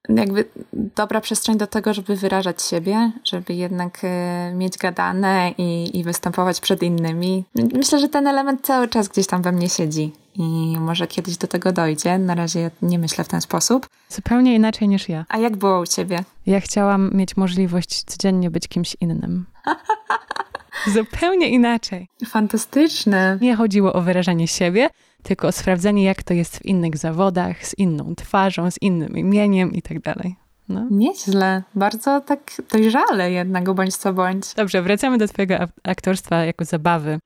jakby dobra przestrzeń do tego, żeby wyrażać siebie, żeby jednak e, mieć gadane i, i występować przed innymi. Myślę, że ten element cały czas gdzieś tam we mnie siedzi i może kiedyś do tego dojdzie. Na razie nie myślę w ten sposób. Zupełnie inaczej niż ja. A jak było u ciebie? Ja chciałam mieć możliwość codziennie być kimś innym. Zupełnie inaczej. Fantastyczne. Nie chodziło o wyrażanie siebie, tylko o sprawdzenie, jak to jest w innych zawodach, z inną twarzą, z innym imieniem i tak dalej. No. Nieźle. Bardzo tak dojrzale jednak, bądź co bądź. Dobrze, wracamy do twojego aktorstwa jako zabawy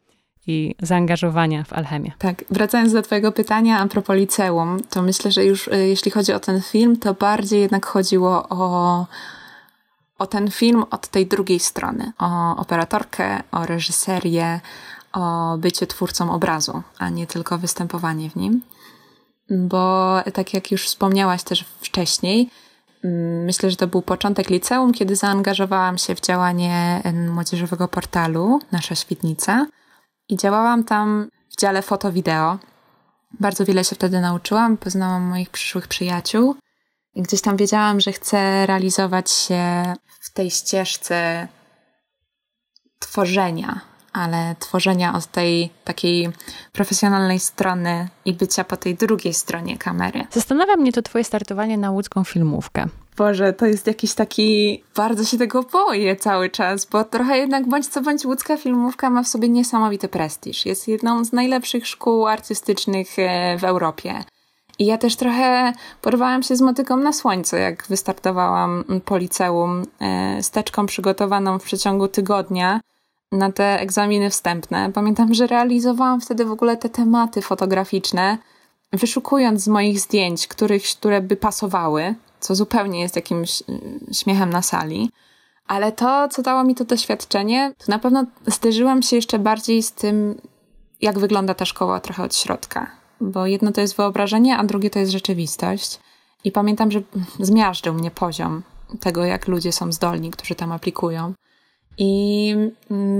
i zaangażowania w alchemię. Tak, wracając do twojego pytania a propos liceum, to myślę, że już y, jeśli chodzi o ten film, to bardziej jednak chodziło o o ten film od tej drugiej strony, o operatorkę, o reżyserię, o bycie twórcą obrazu, a nie tylko występowanie w nim. Bo tak jak już wspomniałaś też wcześniej, mm, myślę, że to był początek liceum, kiedy zaangażowałam się w działanie młodzieżowego portalu Nasza Świetnica i działałam tam w dziale foto-wideo. Bardzo wiele się wtedy nauczyłam, poznałam moich przyszłych przyjaciół gdzieś tam wiedziałam, że chcę realizować się w tej ścieżce tworzenia, ale tworzenia od tej takiej profesjonalnej strony i bycia po tej drugiej stronie kamery. Zastanawia mnie to twoje startowanie na łódzką filmówkę. Boże, to jest jakiś taki... Bardzo się tego boję cały czas, bo trochę jednak bądź co bądź łódzka filmówka ma w sobie niesamowity prestiż. Jest jedną z najlepszych szkół artystycznych e, w Europie. I ja też trochę porwałam się z motyką na słońce, jak wystartowałam po liceum, e, steczką przygotowaną w przeciągu tygodnia na te egzaminy wstępne. Pamiętam, że realizowałam wtedy w ogóle te tematy fotograficzne, wyszukując z moich zdjęć, których, które by pasowały, co zupełnie jest jakimś y, śmiechem na sali. Ale to, co dało mi to doświadczenie, to na pewno zderzyłam się jeszcze bardziej z tym, jak wygląda ta szkoła trochę od środka. Bo jedno to jest wyobrażenie, a drugie to jest rzeczywistość. I pamiętam, że zmiażdżył mnie poziom tego, jak ludzie są zdolni, którzy tam aplikują. I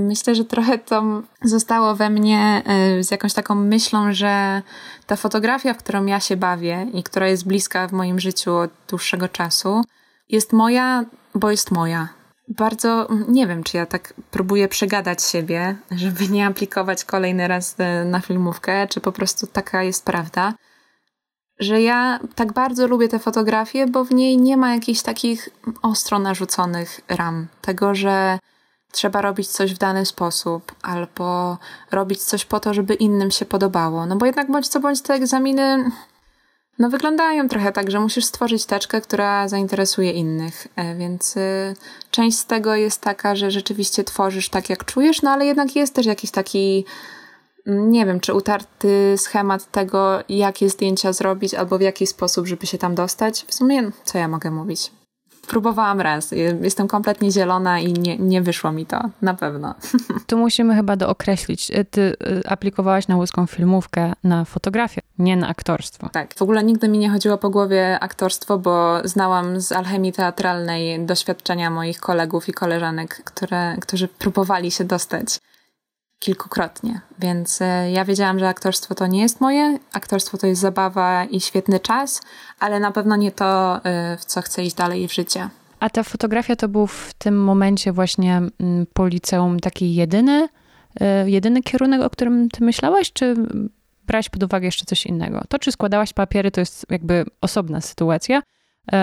myślę, że trochę to zostało we mnie y, z jakąś taką myślą, że ta fotografia, w którą ja się bawię i która jest bliska w moim życiu od dłuższego czasu, jest moja, bo jest moja. Bardzo nie wiem, czy ja tak próbuję przegadać siebie, żeby nie aplikować kolejny raz y, na filmówkę, czy po prostu taka jest prawda że ja tak bardzo lubię tę fotografię, bo w niej nie ma jakichś takich ostro narzuconych ram. Tego, że trzeba robić coś w dany sposób, albo robić coś po to, żeby innym się podobało. No bo jednak bądź co bądź te egzaminy no wyglądają trochę tak, że musisz stworzyć teczkę, która zainteresuje innych, e, więc y, część z tego jest taka, że rzeczywiście tworzysz tak, jak czujesz, no ale jednak jest też jakiś taki mm, nie wiem, czy utarty schemat tego, jakie zdjęcia zrobić, albo w jaki sposób, żeby się tam dostać. W sumie, co ja mogę mówić? Próbowałam raz. Jestem kompletnie zielona i nie, nie wyszło mi to, na pewno. Tu musimy chyba dookreślić. Ty y, aplikowałaś na łódzką filmówkę na fotografię, nie na aktorstwo. Tak. W ogóle nigdy mi nie chodziło po głowie aktorstwo, bo znałam z alchemii teatralnej doświadczenia moich kolegów i koleżanek, które, którzy próbowali się dostać kilkukrotnie. Więc e, ja wiedziałam, że aktorstwo to nie jest moje. Aktorstwo to jest zabawa i świetny czas, ale na pewno nie to, e, w co chcę iść dalej w życie. A ta fotografia to był w tym momencie właśnie mm, po liceum taki jedyny, e, jedyny kierunek, o którym ty myślałaś, czy brałaś pod uwagę jeszcze coś innego? To, czy składałaś papiery, to jest jakby osobna sytuacja,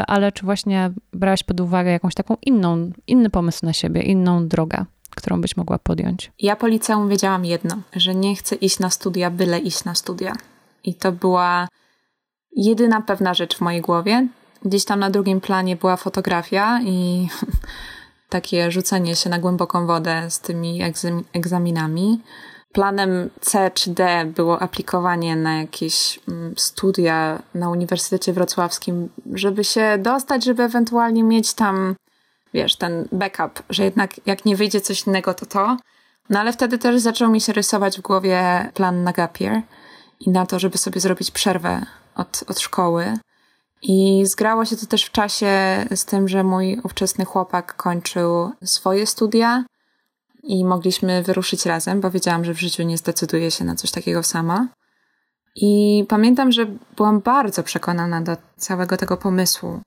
ale czy właśnie brałaś pod uwagę jakąś taką inną, inny pomysł na siebie, inną drogę? Którą byś mogła podjąć? Ja po liceum wiedziałam jedno, że nie chcę iść na studia, byle iść na studia. I to była jedyna pewna rzecz w mojej głowie. Gdzieś tam na drugim planie była fotografia i takie rzucenie się na głęboką wodę z tymi egzaminami. Planem C czy D było aplikowanie na jakieś mm, studia na Uniwersytecie Wrocławskim, żeby się dostać, żeby ewentualnie mieć tam wiesz, ten backup, że jednak jak nie wyjdzie coś innego, to to. No ale wtedy też zaczął mi się rysować w głowie plan na gap year i na to, żeby sobie zrobić przerwę od, od szkoły. I zgrało się to też w czasie z tym, że mój ówczesny chłopak kończył swoje studia i mogliśmy wyruszyć razem, bo wiedziałam, że w życiu nie zdecyduję się na coś takiego sama. I pamiętam, że byłam bardzo przekonana do całego tego pomysłu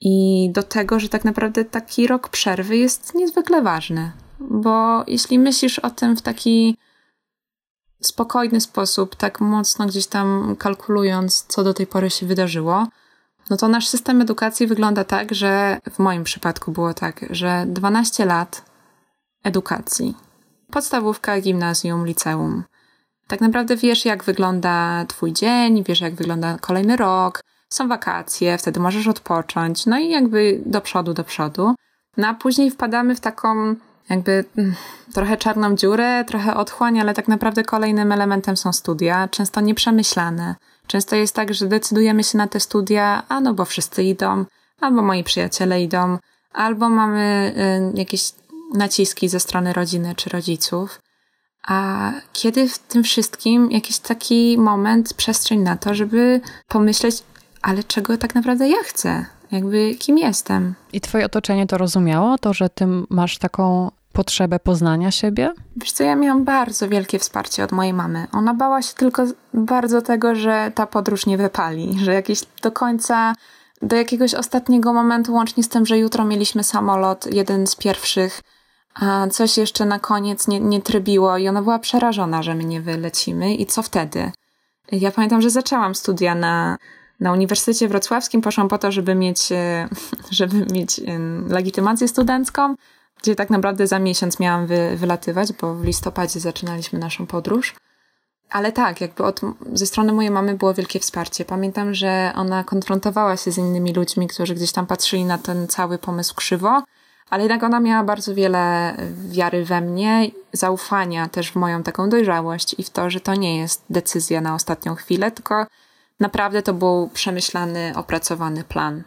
i do tego, że tak naprawdę taki rok przerwy jest niezwykle ważny, bo jeśli myślisz o tym w taki spokojny sposób, tak mocno gdzieś tam kalkulując, co do tej pory się wydarzyło, no to nasz system edukacji wygląda tak, że w moim przypadku było tak, że 12 lat edukacji, podstawówka, gimnazjum, liceum. Tak naprawdę wiesz, jak wygląda Twój dzień, wiesz, jak wygląda kolejny rok, są wakacje, wtedy możesz odpocząć, no i jakby do przodu, do przodu. No a później wpadamy w taką jakby mm, trochę czarną dziurę, trochę otchłań, ale tak naprawdę kolejnym elementem są studia, często nieprzemyślane. Często jest tak, że decydujemy się na te studia, a no bo wszyscy idą, albo moi przyjaciele idą, albo mamy y, jakieś naciski ze strony rodziny czy rodziców. A kiedy w tym wszystkim jakiś taki moment, przestrzeń na to, żeby pomyśleć, ale czego tak naprawdę ja chcę? Jakby kim jestem? I twoje otoczenie to rozumiało? To, że ty masz taką potrzebę poznania siebie? Wiesz co, ja miałam bardzo wielkie wsparcie od mojej mamy. Ona bała się tylko bardzo tego, że ta podróż nie wypali, że jakieś do końca, do jakiegoś ostatniego momentu, łącznie z tym, że jutro mieliśmy samolot, jeden z pierwszych, a coś jeszcze na koniec nie, nie trybiło i ona była przerażona, że my nie wylecimy i co wtedy? Ja pamiętam, że zaczęłam studia na, na Uniwersytecie Wrocławskim, poszłam po to, żeby mieć, e, żeby mieć legitymację studencką, gdzie tak naprawdę za miesiąc miałam wy, wylatywać, bo w listopadzie zaczynaliśmy naszą podróż. Ale tak, jakby od, ze strony mojej mamy było wielkie wsparcie. Pamiętam, że ona konfrontowała się z innymi ludźmi, którzy gdzieś tam patrzyli na ten cały pomysł krzywo, ale jednak ona miała bardzo wiele wiary we mnie, zaufania też w moją taką dojrzałość i w to, że to nie jest decyzja na ostatnią chwilę, tylko naprawdę to był przemyślany, opracowany plan.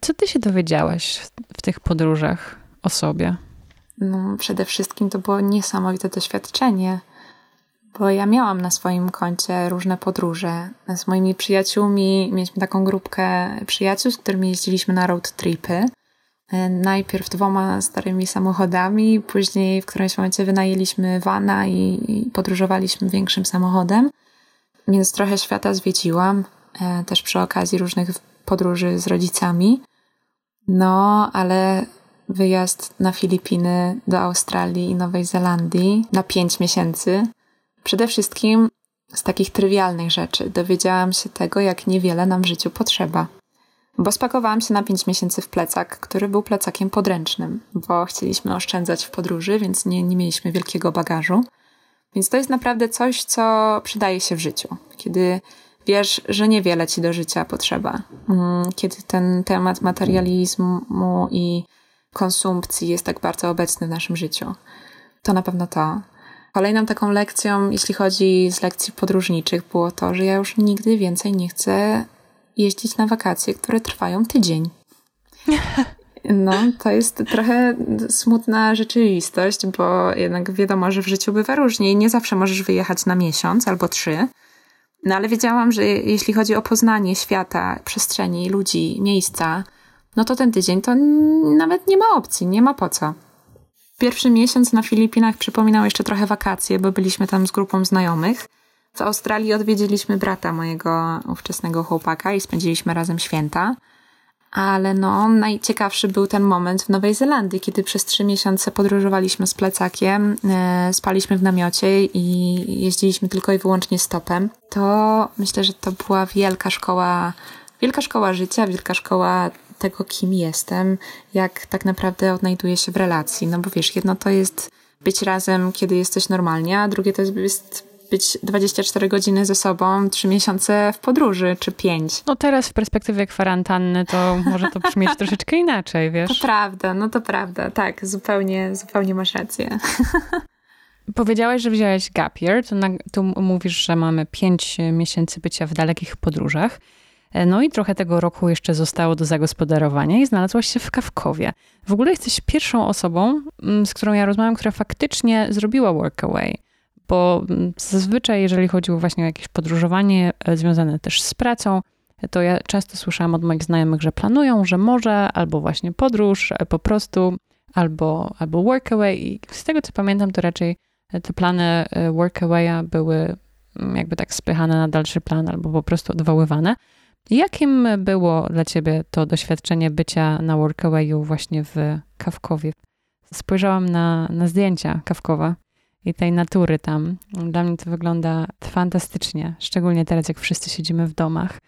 Co ty się dowiedziałaś w tych podróżach o sobie? No, przede wszystkim to było niesamowite doświadczenie, bo ja miałam na swoim koncie różne podróże. Z moimi przyjaciółmi mieliśmy taką grupkę przyjaciół, z którymi jeździliśmy na road tripy. Najpierw dwoma starymi samochodami, później w którymś momencie wynajęliśmy vana i podróżowaliśmy większym samochodem. Więc trochę świata zwiedziłam, e, też przy okazji różnych podróży z rodzicami. No, ale wyjazd na Filipiny, do Australii i Nowej Zelandii na pięć miesięcy. Przede wszystkim z takich trywialnych rzeczy dowiedziałam się tego, jak niewiele nam w życiu potrzeba. Bo spakowałam się na pięć miesięcy w plecak, który był plecakiem podręcznym, bo chcieliśmy oszczędzać w podróży, więc nie, nie mieliśmy wielkiego bagażu. Więc to jest naprawdę coś, co przydaje się w życiu. Kiedy wiesz, że niewiele ci do życia potrzeba. Mm, kiedy ten temat materializmu i konsumpcji jest tak bardzo obecny w naszym życiu. To na pewno to. Kolejną taką lekcją, jeśli chodzi z lekcji podróżniczych, było to, że ja już nigdy więcej nie chcę jeździć na wakacje, które trwają tydzień. No, to jest trochę smutna rzeczywistość, bo jednak wiadomo, że w życiu bywa różnie i nie zawsze możesz wyjechać na miesiąc albo trzy. No ale wiedziałam, że jeśli chodzi o poznanie świata, przestrzeni, ludzi, miejsca, no to ten tydzień to nawet nie ma opcji, nie ma po co. Pierwszy miesiąc na Filipinach przypominał jeszcze trochę wakacje, bo byliśmy tam z grupą znajomych. W Australii odwiedziliśmy brata mojego ówczesnego chłopaka i spędziliśmy razem święta. Ale no, najciekawszy był ten moment w Nowej Zelandii, kiedy przez trzy miesiące podróżowaliśmy z plecakiem, e, spaliśmy w namiocie i jeździliśmy tylko i wyłącznie stopem. To myślę, że to była wielka szkoła, wielka szkoła życia, wielka szkoła tego, kim jestem, jak tak naprawdę odnajduję się w relacji. No bo wiesz, jedno to jest być razem, kiedy jesteś normalnie, a drugie to jest być 24 godziny ze sobą, 3 miesiące w podróży, czy 5. No teraz w perspektywie kwarantanny to może to brzmieć troszeczkę inaczej, wiesz? To prawda, no to prawda, tak, zupełnie, zupełnie masz rację. Powiedziałaś, że wziąłeś gap year, to na, tu mówisz, że mamy 5 miesięcy bycia w dalekich podróżach. E, no i trochę tego roku jeszcze zostało do zagospodarowania i znalazłaś się w Kawkowie. W ogóle jesteś pierwszą osobą, z którą ja rozmawiam, która faktycznie zrobiła workaway. Bo zazwyczaj, jeżeli chodziło właśnie o jakieś podróżowanie e, związane też z pracą, to ja często słyszałam od moich znajomych, że planują, że może, albo właśnie podróż, e, po prostu, albo, albo workaway. I z tego co pamiętam, to raczej te plany workawaya były mm, jakby tak spychane na dalszy plan, albo po prostu odwoływane. Jakim było dla ciebie to doświadczenie bycia na Workawayu właśnie w Kawkowie? Spojrzałam na, na zdjęcia Kawkowa i tej natury tam. Dla mnie to wygląda fantastycznie, szczególnie teraz, jak wszyscy siedzimy w domach.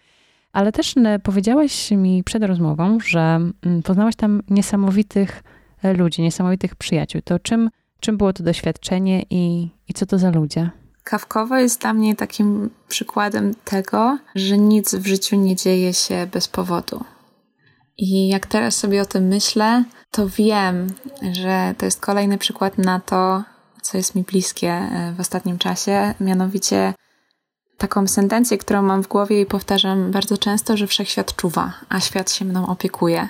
Ale też powiedziałaś mi przed rozmową, że poznałaś tam niesamowitych e, ludzi, niesamowitych przyjaciół. To czym, czym było to doświadczenie i, i co to za ludzie? Kawkowo jest dla mnie takim przykładem tego, że nic w życiu nie dzieje się bez powodu. I jak teraz sobie o tym myślę, to wiem, że to jest kolejny przykład na to, co jest mi bliskie e, w ostatnim czasie, mianowicie taką sentencję, którą mam w głowie i powtarzam bardzo często, że wszechświat czuwa, a świat się mną opiekuje.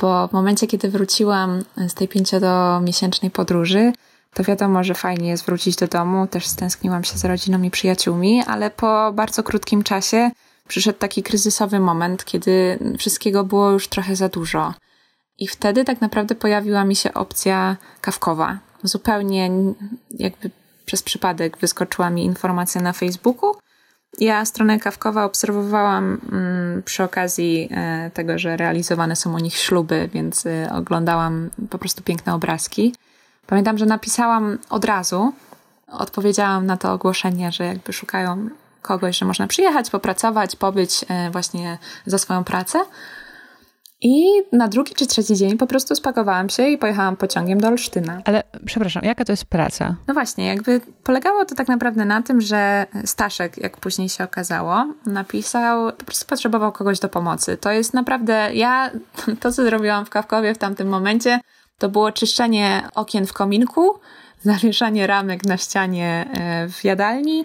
Bo w momencie, kiedy wróciłam z tej pięciomiesięcznej podróży, to wiadomo, że fajnie jest wrócić do domu, też stęskniłam się z rodziną i przyjaciółmi, ale po bardzo krótkim czasie przyszedł taki kryzysowy moment, kiedy wszystkiego było już trochę za dużo. I wtedy tak naprawdę pojawiła mi się opcja kawkowa. Zupełnie jakby przez przypadek wyskoczyła mi informacja na Facebooku. Ja stronę kawkowa obserwowałam mm, przy okazji e, tego, że realizowane są u nich śluby, więc e, oglądałam po prostu piękne obrazki. Pamiętam, że napisałam od razu, odpowiedziałam na to ogłoszenie, że jakby szukają kogoś, że można przyjechać, popracować, pobyć e, właśnie za swoją pracę. I na drugi czy trzeci dzień po prostu spakowałam się i pojechałam pociągiem do Olsztyna. Ale przepraszam, jaka to jest praca? No właśnie, jakby polegało to tak naprawdę na tym, że Staszek, jak później się okazało, napisał, po prostu potrzebował kogoś do pomocy. To jest naprawdę, ja, to co zrobiłam w Kawkowie w tamtym momencie, to było czyszczenie okien w kominku, zawieszanie ramek na ścianie e, w jadalni,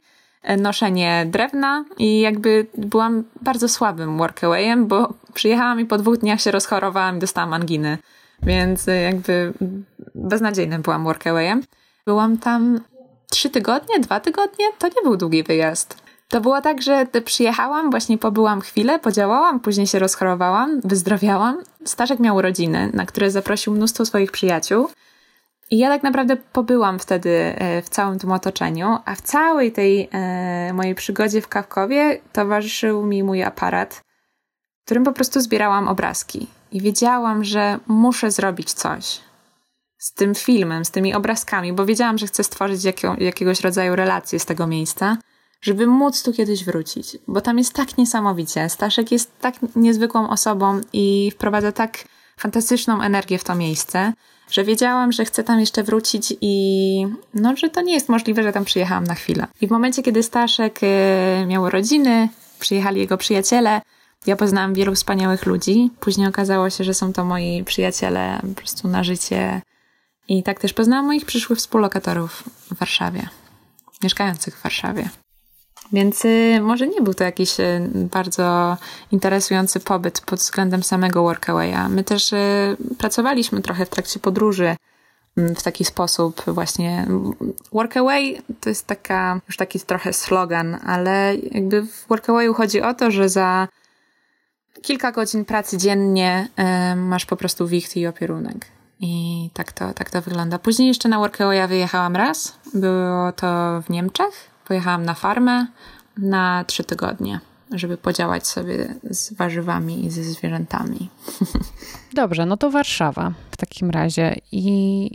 noszenie drewna i jakby byłam bardzo słabym workawayem, bo przyjechałam i po dwóch dniach się rozchorowałam i dostałam anginy. Więc e, jakby beznadziejnym byłam workawayem. Byłam tam trzy tygodnie, dwa tygodnie, to nie był długi wyjazd. To było tak, że przyjechałam, właśnie pobyłam chwilę, podziałałam, później się rozchorowałam, wyzdrowiałam. Staszek miał urodziny, na które zaprosił mnóstwo swoich przyjaciół. I ja tak naprawdę pobyłam wtedy e, w całym tym otoczeniu, a w całej tej e, mojej przygodzie w Kawkowie towarzyszył mi mój aparat, którym po prostu zbierałam obrazki. I wiedziałam, że muszę zrobić coś z tym filmem, z tymi obrazkami, bo wiedziałam, że chcę stworzyć jakiegoś rodzaju relację z tego miejsca żeby móc tu kiedyś wrócić, bo tam jest tak niesamowicie. Staszek jest tak niezwykłą osobą i wprowadza tak fantastyczną energię w to miejsce, że wiedziałam, że chcę tam jeszcze wrócić i no, że to nie jest możliwe, że tam przyjechałam na chwilę. I w momencie, kiedy Staszek y, miał rodziny, przyjechali jego przyjaciele, ja poznałam wielu wspaniałych ludzi. Później okazało się, że są to moi przyjaciele po prostu na życie. I tak też poznałam moich przyszłych współlokatorów w Warszawie, mieszkających w Warszawie. Więc y, może nie był to jakiś y, bardzo interesujący pobyt pod względem samego workawaya. My też y, pracowaliśmy trochę w trakcie podróży mm, w taki sposób właśnie. Workaway to jest taka, już taki trochę slogan, ale jakby w workawayu chodzi o to, że za kilka godzin pracy dziennie masz po prostu wicht i opierunek. I tak to, tak to wygląda. Później jeszcze na Workawaya wyjechałam raz. Było to w Niemczech pojechałam na farmę na trzy tygodnie, żeby podziałać sobie z warzywami i ze zwierzętami. Dobrze, no to Warszawa w takim razie i,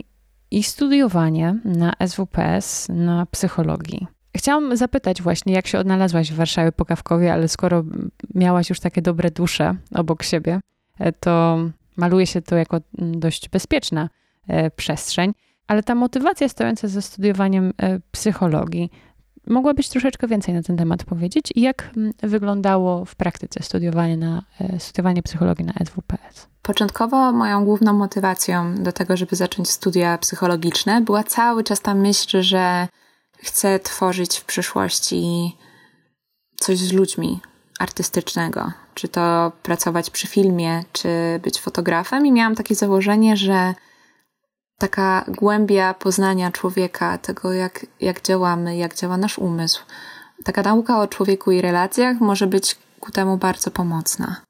i studiowanie na SWPS na psychologii. Chciałam zapytać właśnie, jak się odnalazłaś w Warszawie po Kawkowie, ale skoro miałaś już takie dobre dusze obok siebie, e, to maluje się to jako dość bezpieczna e, przestrzeń, ale ta motywacja stojąca za studiowaniem e, psychologii, Mogłabyś troszeczkę więcej na ten temat powiedzieć i jak mm, wyglądało w praktyce studiowanie, na, e, studiowanie psychologii na SWPS? Początkowo moją główną motywacją do tego, żeby zacząć studia psychologiczne, była cały czas ta myśl, że chcę tworzyć w przyszłości coś z ludźmi artystycznego. Czy to pracować przy filmie, czy być fotografem. I miałam takie założenie, że taka głębia poznania człowieka, tego jak, jak działamy, jak działa nasz umysł. Taka nauka o człowieku i relacjach może być ku temu bardzo pomocna.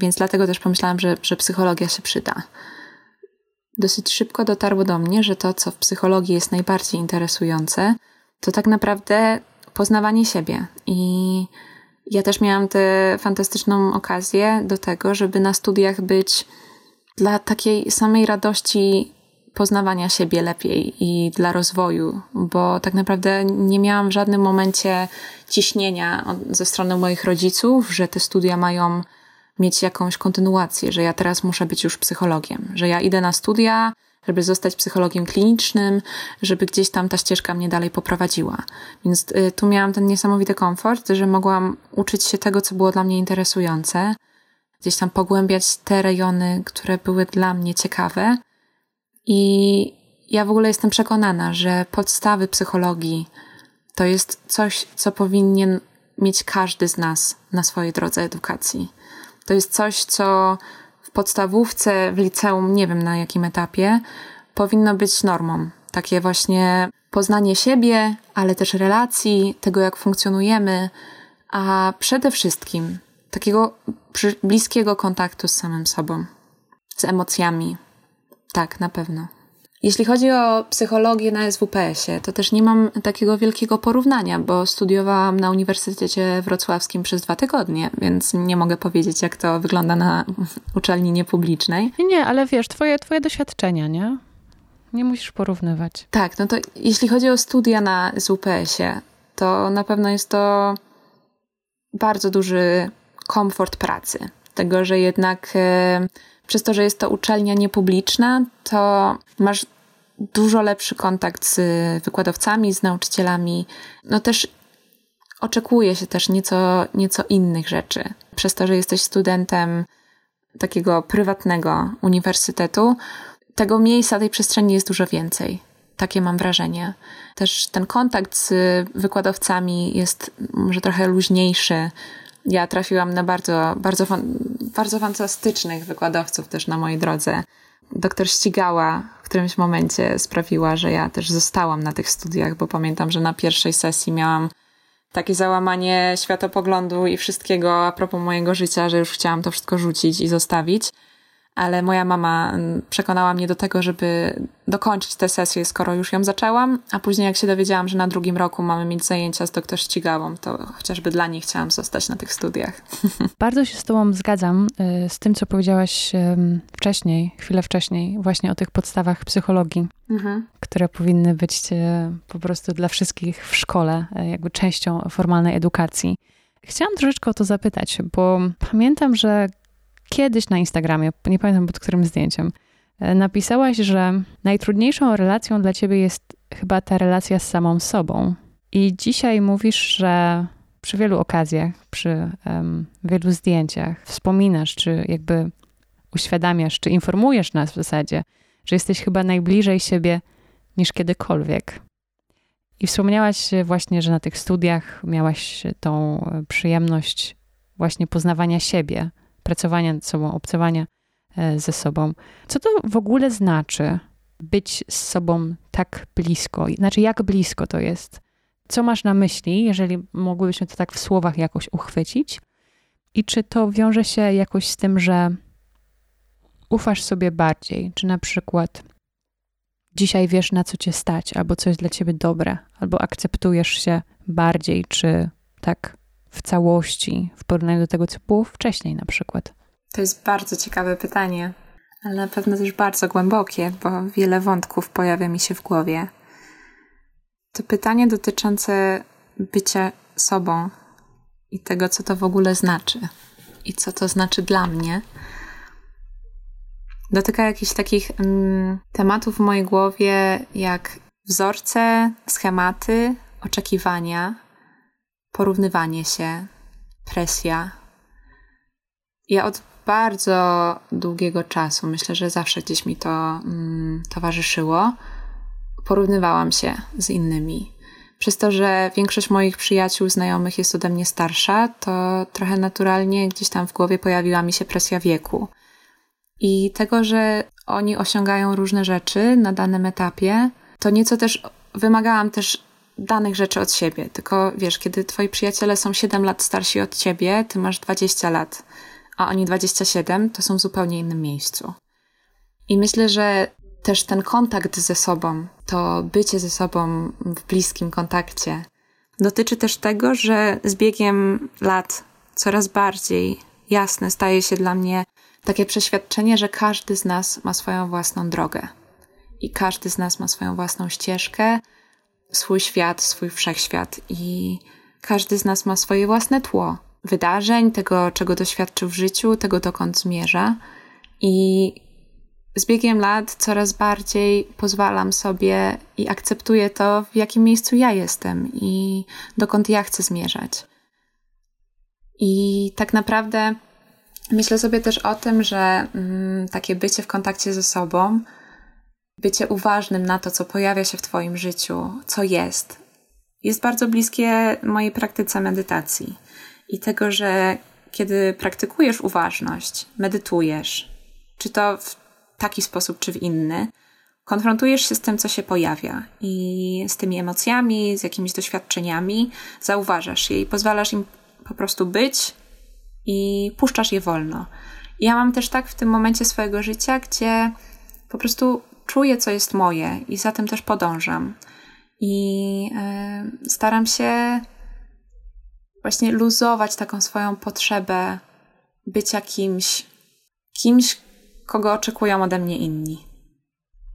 Więc dlatego też pomyślałam, że, że psychologia się przyda. Dosyć szybko dotarło do mnie, że to, co w psychologii jest najbardziej interesujące, to tak naprawdę poznawanie siebie. I ja też miałam tę fantastyczną okazję do tego, żeby na studiach być dla takiej samej radości poznawania siebie lepiej i dla rozwoju, bo tak naprawdę nie miałam w żadnym momencie ciśnienia ze strony moich rodziców, że te studia mają mieć jakąś kontynuację, że ja teraz muszę być już psychologiem, że ja idę na studia, żeby zostać psychologiem klinicznym, żeby gdzieś tam ta ścieżka mnie dalej poprowadziła. Więc y, tu miałam ten niesamowity komfort, że mogłam uczyć się tego, co było dla mnie interesujące, gdzieś tam pogłębiać te rejony, które były dla mnie ciekawe i ja w ogóle jestem przekonana, że podstawy psychologii to jest coś, co powinien mieć każdy z nas na swojej drodze edukacji. To jest coś, co w podstawówce, w liceum, nie wiem na jakim etapie, powinno być normą. Takie właśnie poznanie siebie, ale też relacji, tego jak funkcjonujemy, a przede wszystkim takiego bliskiego kontaktu z samym sobą, z emocjami, tak, na pewno. Jeśli chodzi o psychologię na SWPS-ie, to też nie mam takiego wielkiego porównania, bo studiowałam na Uniwersytecie Wrocławskim przez dwa tygodnie, więc nie mogę powiedzieć, jak to wygląda na uczelni niepublicznej. Nie, ale wiesz, twoje, twoje doświadczenia, nie? Nie musisz porównywać. Tak, no to jeśli chodzi o studia na ZUPS-ie, to na pewno jest to bardzo duży komfort pracy. Tego, że jednak e, przez to, że jest to uczelnia niepubliczna, to masz dużo lepszy kontakt z wykładowcami, z nauczycielami. No też oczekuje się też nieco, nieco innych rzeczy. Przez to, że jesteś studentem takiego prywatnego uniwersytetu, tego miejsca, tej przestrzeni jest dużo więcej. Takie mam wrażenie. Też ten kontakt z wykładowcami jest może trochę luźniejszy. Ja trafiłam na bardzo, bardzo, bardzo fantastycznych wykładowców też na mojej drodze. Doktor Ścigała w którymś momencie sprawiła, że ja też zostałam na tych studiach, bo pamiętam, że na pierwszej sesji miałam takie załamanie światopoglądu i wszystkiego a propos mojego życia, że już chciałam to wszystko rzucić i zostawić ale moja mama mm, przekonała mnie do tego, żeby dokończyć tę sesję, skoro już ją zaczęłam, a później jak się dowiedziałam, że na drugim roku mamy mieć zajęcia z doktor Ścigałą, to chociażby dla niej chciałam zostać na tych studiach. Bardzo się z tobą zgadzam y, z tym, co powiedziałaś wcześniej, chwilę wcześniej, właśnie o tych podstawach psychologii, mhm. które powinny być y, po prostu dla wszystkich w szkole, y, jakby częścią formalnej edukacji. Chciałam troszeczkę o to zapytać, bo pamiętam, że kiedyś na Instagramie, nie pamiętam pod którym zdjęciem, e, napisałaś, że najtrudniejszą relacją dla ciebie jest chyba ta relacja z samą sobą. I dzisiaj mówisz, że przy wielu okazjach, przy um, wielu zdjęciach wspominasz, czy jakby uświadamiasz, czy informujesz nas w zasadzie, że jesteś chyba najbliżej siebie niż kiedykolwiek. I wspomniałaś właśnie, że na tych studiach miałaś tą przyjemność właśnie poznawania siebie, pracowania nad sobą, obcowania e, ze sobą. Co to w ogóle znaczy być z sobą tak blisko? Znaczy, jak blisko to jest? Co masz na myśli, jeżeli mogłybyśmy to tak w słowach jakoś uchwycić? I czy to wiąże się jakoś z tym, że ufasz sobie bardziej? Czy na przykład dzisiaj wiesz, na co cię stać, albo co jest dla ciebie dobre, albo akceptujesz się bardziej, czy tak w całości w porównaniu do tego, co było wcześniej na przykład? To jest bardzo ciekawe pytanie, ale na pewno też bardzo głębokie, bo wiele wątków pojawia mi się w głowie. To pytanie dotyczące bycia sobą i tego, co to w ogóle znaczy i co to znaczy dla mnie, dotyka jakichś takich mm, tematów w mojej głowie, jak wzorce, schematy, oczekiwania, porównywanie się, presja. Ja od bardzo długiego czasu, myślę, że zawsze gdzieś mi to mm, towarzyszyło, porównywałam się z innymi. Przez to, że większość moich przyjaciół, znajomych jest ode mnie starsza, to trochę naturalnie gdzieś tam w głowie pojawiła mi się presja wieku. I tego, że oni osiągają różne rzeczy na danym etapie, to nieco też wymagałam też danych rzeczy od siebie. Tylko wiesz, kiedy twoi przyjaciele są 7 lat starsi od ciebie, ty masz 20 lat, a oni 27, to są w zupełnie innym miejscu. I myślę, że też ten kontakt ze sobą, to bycie ze sobą w bliskim kontakcie, dotyczy też tego, że z biegiem lat coraz bardziej jasne staje się dla mnie takie przeświadczenie, że każdy z nas ma swoją własną drogę i każdy z nas ma swoją własną ścieżkę, swój świat, swój wszechświat i każdy z nas ma swoje własne tło wydarzeń, tego, czego doświadczył w życiu, tego, dokąd zmierza. I z biegiem lat coraz bardziej pozwalam sobie i akceptuję to, w jakim miejscu ja jestem i dokąd ja chcę zmierzać. I tak naprawdę myślę sobie też o tym, że mm, takie bycie w kontakcie ze sobą bycie uważnym na to, co pojawia się w Twoim życiu, co jest, jest bardzo bliskie mojej praktyce medytacji i tego, że kiedy praktykujesz uważność, medytujesz, czy to w taki sposób, czy w inny, konfrontujesz się z tym, co się pojawia i z tymi emocjami, z jakimiś doświadczeniami, zauważasz je i pozwalasz im po prostu być i puszczasz je wolno. Ja mam też tak w tym momencie swojego życia, gdzie po prostu czuję, co jest moje i za tym też podążam. I y, staram się właśnie luzować taką swoją potrzebę bycia kimś, kimś, kogo oczekują ode mnie inni.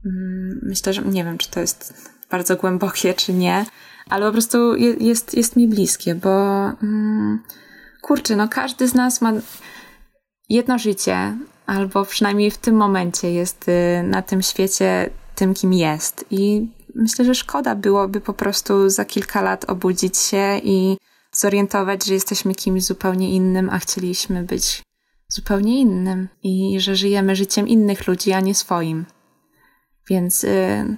Mm, myślę, że nie wiem, czy to jest bardzo głębokie, czy nie, ale po prostu jest, jest mi bliskie, bo mm, kurczę, no każdy z nas ma jedno życie, albo przynajmniej w tym momencie jest y, na tym świecie tym, kim jest. I myślę, że szkoda byłoby po prostu za kilka lat obudzić się i zorientować, że jesteśmy kimś zupełnie innym, a chcieliśmy być zupełnie innym i że żyjemy życiem innych ludzi, a nie swoim. Więc yy,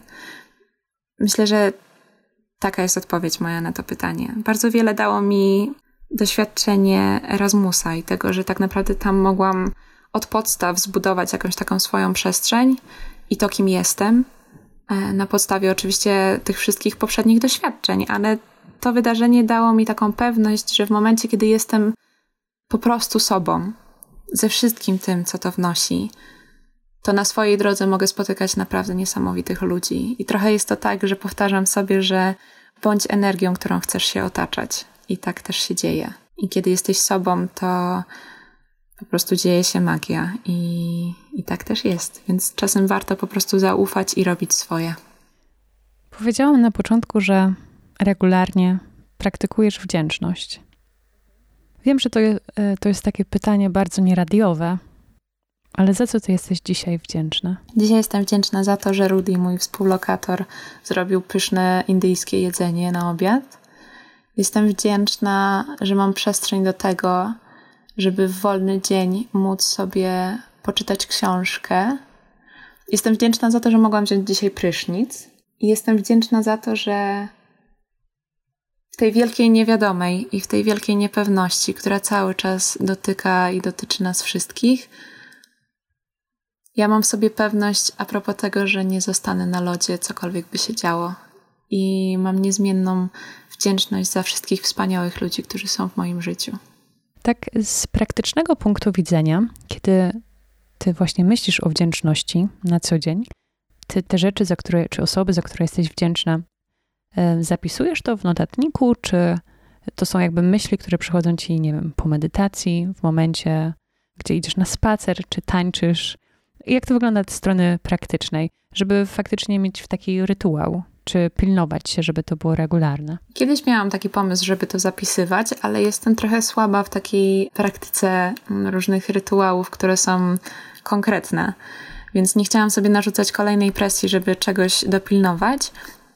myślę, że taka jest odpowiedź moja na to pytanie. Bardzo wiele dało mi doświadczenie Erasmusa i tego, że tak naprawdę tam mogłam od podstaw zbudować jakąś taką swoją przestrzeń i to, kim jestem, e, na podstawie oczywiście tych wszystkich poprzednich doświadczeń, ale to wydarzenie dało mi taką pewność, że w momencie, kiedy jestem po prostu sobą, ze wszystkim tym, co to wnosi, to na swojej drodze mogę spotykać naprawdę niesamowitych ludzi. I trochę jest to tak, że powtarzam sobie, że bądź energią, którą chcesz się otaczać. I tak też się dzieje. I kiedy jesteś sobą, to po prostu dzieje się magia. I, i tak też jest. Więc czasem warto po prostu zaufać i robić swoje. Powiedziałam na początku, że regularnie praktykujesz wdzięczność. Wiem, że to, e, to jest takie pytanie bardzo nieradiowe, ale za co ty jesteś dzisiaj wdzięczna? Dzisiaj jestem wdzięczna za to, że Rudy, mój współlokator, zrobił pyszne indyjskie jedzenie na obiad. Jestem wdzięczna, że mam przestrzeń do tego, żeby w wolny dzień móc sobie poczytać książkę. Jestem wdzięczna za to, że mogłam wziąć dzisiaj prysznic. I jestem wdzięczna za to, że w tej wielkiej niewiadomej i w tej wielkiej niepewności, która cały czas dotyka i dotyczy nas wszystkich, ja mam w sobie pewność a propos tego, że nie zostanę na lodzie, cokolwiek by się działo. I mam niezmienną wdzięczność za wszystkich wspaniałych ludzi, którzy są w moim życiu. Tak, z praktycznego punktu widzenia, kiedy ty właśnie myślisz o wdzięczności na co dzień, ty te rzeczy, za które, czy osoby, za które jesteś wdzięczna, zapisujesz to w notatniku, czy to są jakby myśli, które przychodzą ci, nie wiem, po medytacji, w momencie, gdzie idziesz na spacer, czy tańczysz? Jak to wygląda od strony praktycznej, żeby faktycznie mieć w taki rytuał? Czy pilnować się, żeby to było regularne? Kiedyś miałam taki pomysł, żeby to zapisywać, ale jestem trochę słaba w takiej praktyce mm, różnych rytuałów, które są konkretne. Więc nie chciałam sobie narzucać kolejnej presji, żeby czegoś dopilnować.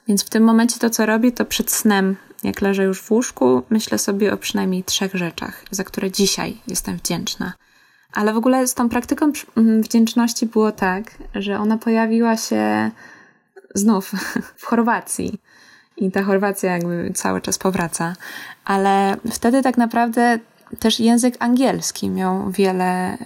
Więc w tym momencie to, co robię, to przed snem, jak leżę już w łóżku, myślę sobie o przynajmniej trzech rzeczach, za które dzisiaj jestem wdzięczna. Ale w ogóle z tą praktyką mm, wdzięczności było tak, że ona pojawiła się znów w Chorwacji. I ta Chorwacja jakby cały czas powraca. Ale wtedy tak naprawdę też język angielski miał wiele,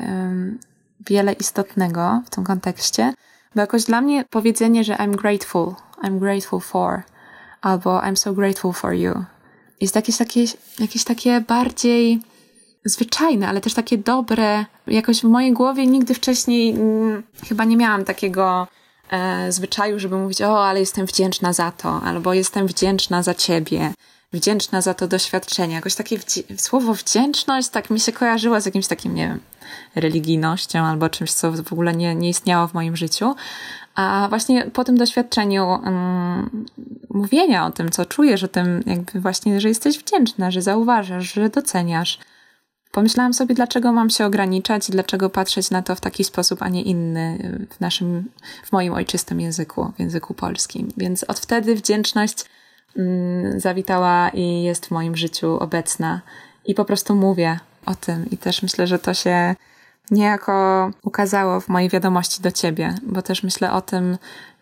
wiele istotnego w tym kontekście, bo jakoś dla mnie powiedzenie, że I'm grateful I'm grateful for, albo I'm so grateful for you. Jest jakieś takie, jakieś takie bardziej zwyczajne, ale też takie dobre. Jakoś w mojej głowie nigdy wcześniej mm, chyba nie miałam takiego e, zwyczaju, żeby mówić, o, ale jestem wdzięczna za to, albo jestem wdzięczna za ciebie, wdzięczna za to doświadczenie. Jakoś takie słowo wdzięczność tak mi się kojarzyło z jakimś takim, nie wiem, religijnością albo czymś, co w ogóle nie, nie istniało w moim życiu. A właśnie po tym doświadczeniu um, mówienia o tym, co czujesz, o tym jakby właśnie, że jesteś wdzięczna, że zauważasz, że doceniasz, pomyślałam sobie, dlaczego mam się ograniczać, dlaczego patrzeć na to w taki sposób, a nie inny w naszym, w moim ojczystym języku, w języku polskim. Więc od wtedy wdzięczność um, zawitała i jest w moim życiu obecna i po prostu mówię o tym i też myślę, że to się niejako ukazało w mojej wiadomości do ciebie, bo też myślę o tym,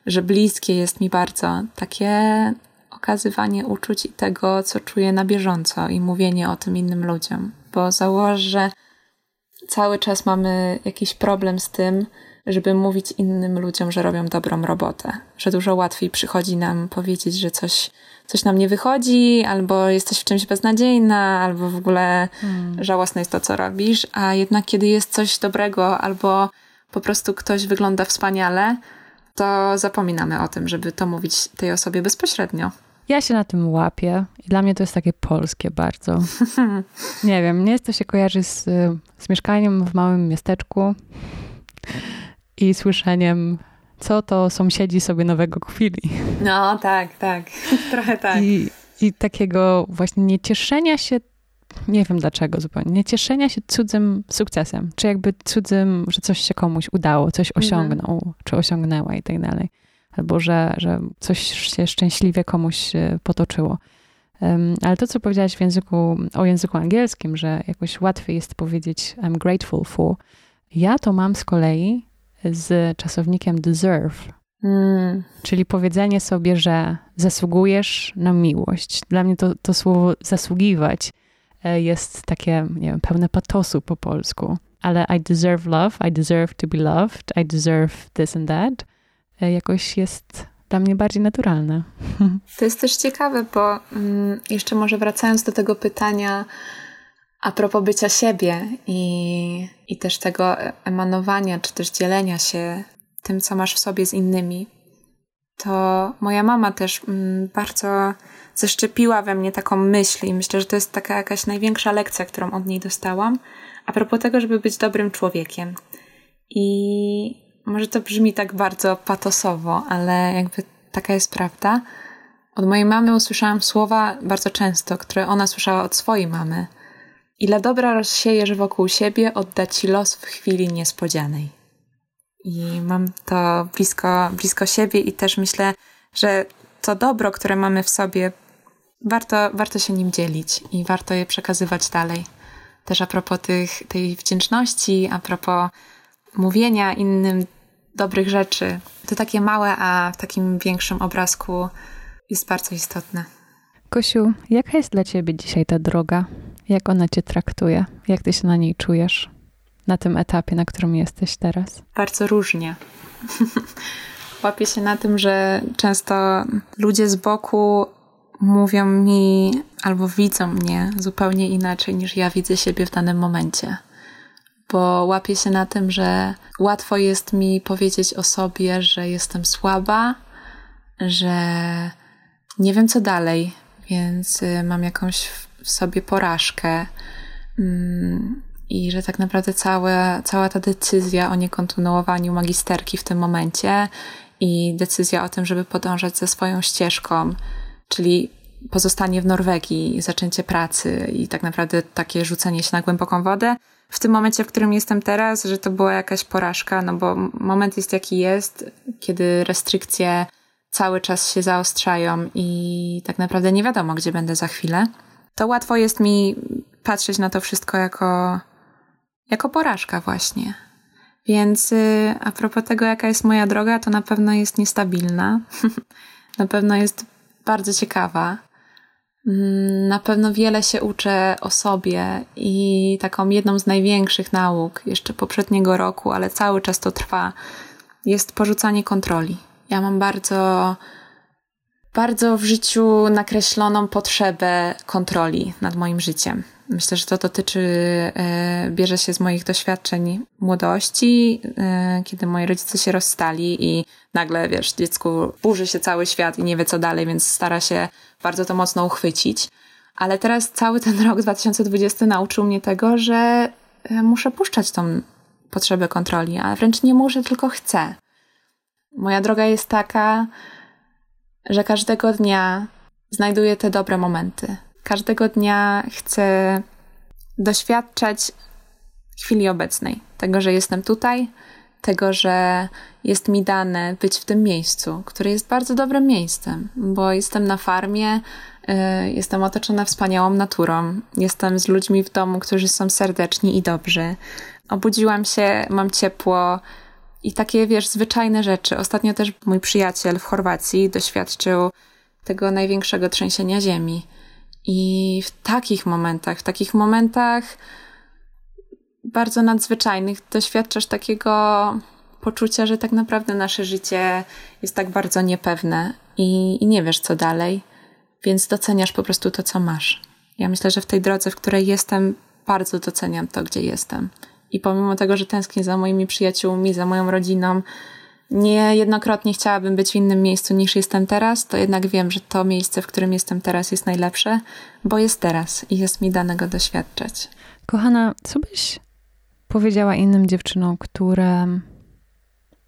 że bliskie jest mi bardzo takie okazywanie uczuć i tego, co czuję na bieżąco i mówienie o tym innym ludziom, bo założę, że cały czas mamy jakiś problem z tym, żeby mówić innym ludziom, że robią dobrą robotę, że dużo łatwiej przychodzi nam powiedzieć, że coś coś nam nie wychodzi, albo jesteś w czymś beznadziejna, albo w ogóle hmm. żałosne jest to, co robisz, a jednak kiedy jest coś dobrego, albo po prostu ktoś wygląda wspaniale, to zapominamy o tym, żeby to mówić tej osobie bezpośrednio. Ja się na tym łapię i dla mnie to jest takie polskie bardzo. nie wiem, mnie to się kojarzy z, z mieszkaniem w małym miasteczku i słyszeniem co to sąsiedzi sobie nowego kupili. No tak, tak, trochę tak. I, I takiego właśnie niecieszenia się nie wiem dlaczego zupełnie, nie cieszenia się cudzym sukcesem, czy jakby cudzym, że coś się komuś udało, coś mhm. osiągnął, mhm. czy osiągnęła i tak dalej. Albo że, że coś się szczęśliwie komuś potoczyło. Um, ale to, co powiedziałaś w języku, o języku angielskim, że jakoś łatwiej jest powiedzieć I'm grateful for, ja to mam z kolei z czasownikiem deserve. Mm. Czyli powiedzenie sobie, że zasługujesz na miłość. Dla mnie to, to słowo zasługiwać E, jest takie, nie wiem, pełne patosu po polsku. Ale I deserve love, I deserve to be loved, I deserve this and that e, jakoś jest dla mnie bardziej naturalne. To jest też ciekawe, bo mm, jeszcze może wracając do tego pytania a propos bycia siebie i, i też tego emanowania, czy też dzielenia się tym, co masz w sobie z innymi, to moja mama też mm, bardzo zaszczepiła we mnie taką myśl i myślę, że to jest taka jakaś największa lekcja, którą od niej dostałam, a propos tego, żeby być dobrym człowiekiem. I może to brzmi tak bardzo patosowo, ale jakby taka jest prawda. Od mojej mamy usłyszałam słowa bardzo często, które ona słyszała od swojej mamy. Ile dobra rozsiejesz wokół siebie, odda ci los w chwili niespodzianej. I mam to blisko, blisko siebie i też myślę, że to dobro, które mamy w sobie, warto, warto się nim dzielić i warto je przekazywać dalej. Też a propos tych, tej wdzięczności, a propos mówienia innym dobrych rzeczy. To takie małe, a w takim większym obrazku jest bardzo istotne. Kosiu, jaka jest dla ciebie dzisiaj ta droga? Jak ona cię traktuje? Jak ty się na niej czujesz? Na tym etapie, na którym jesteś teraz? Bardzo różnie. Łapię się na tym, że często ludzie z boku mówią mi albo widzą mnie zupełnie inaczej niż ja widzę siebie w danym momencie. Bo łapię się na tym, że łatwo jest mi powiedzieć o sobie, że jestem słaba, że nie wiem co dalej, więc y, mam jakąś w sobie porażkę. Mm, I że tak naprawdę całe, cała ta decyzja o niekontynuowaniu magisterki w tym momencie i decyzja o tym, żeby podążać ze swoją ścieżką, czyli pozostanie w Norwegii, zaczęcie pracy i tak naprawdę takie rzucenie się na głęboką wodę. W tym momencie, w którym jestem teraz, że to była jakaś porażka, no bo moment jest jaki jest, kiedy restrykcje cały czas się zaostrzają i tak naprawdę nie wiadomo, gdzie będę za chwilę. To łatwo jest mi patrzeć na to wszystko jako, jako porażka właśnie. Więc y, a propos tego, jaka jest moja droga, to na pewno jest niestabilna. na pewno jest bardzo ciekawa. Mm, na pewno wiele się uczę o sobie i taką jedną z największych nauk jeszcze poprzedniego roku, ale cały czas to trwa, jest porzucanie kontroli. Ja mam bardzo, bardzo w życiu nakreśloną potrzebę kontroli nad moim życiem. Myślę, że to dotyczy, e, bierze się z moich doświadczeń młodości, e, kiedy moi rodzice się rozstali i nagle, wiesz, dziecku burzy się cały świat i nie wie co dalej, więc stara się bardzo to mocno uchwycić. Ale teraz cały ten rok 2020 nauczył mnie tego, że e, muszę puszczać tą potrzebę kontroli, a wręcz nie muszę, tylko chcę. Moja droga jest taka, że każdego dnia znajduję te dobre momenty każdego dnia chcę doświadczać chwili obecnej. Tego, że jestem tutaj, tego, że jest mi dane być w tym miejscu, które jest bardzo dobrym miejscem, bo jestem na farmie, y, jestem otoczona wspaniałą naturą, jestem z ludźmi w domu, którzy są serdeczni i dobrzy. Obudziłam się, mam ciepło i takie, wiesz, zwyczajne rzeczy. Ostatnio też mój przyjaciel w Chorwacji doświadczył tego największego trzęsienia ziemi. I w takich momentach, w takich momentach bardzo nadzwyczajnych doświadczasz takiego poczucia, że tak naprawdę nasze życie jest tak bardzo niepewne i, i nie wiesz co dalej, więc doceniasz po prostu to, co masz. Ja myślę, że w tej drodze, w której jestem, bardzo doceniam to, gdzie jestem. I pomimo tego, że tęsknię za moimi przyjaciółmi, za moją rodziną, niejednokrotnie chciałabym być w innym miejscu niż jestem teraz, to jednak wiem, że to miejsce, w którym jestem teraz jest najlepsze, bo jest teraz i jest mi dane go doświadczać. Kochana, co byś powiedziała innym dziewczynom, które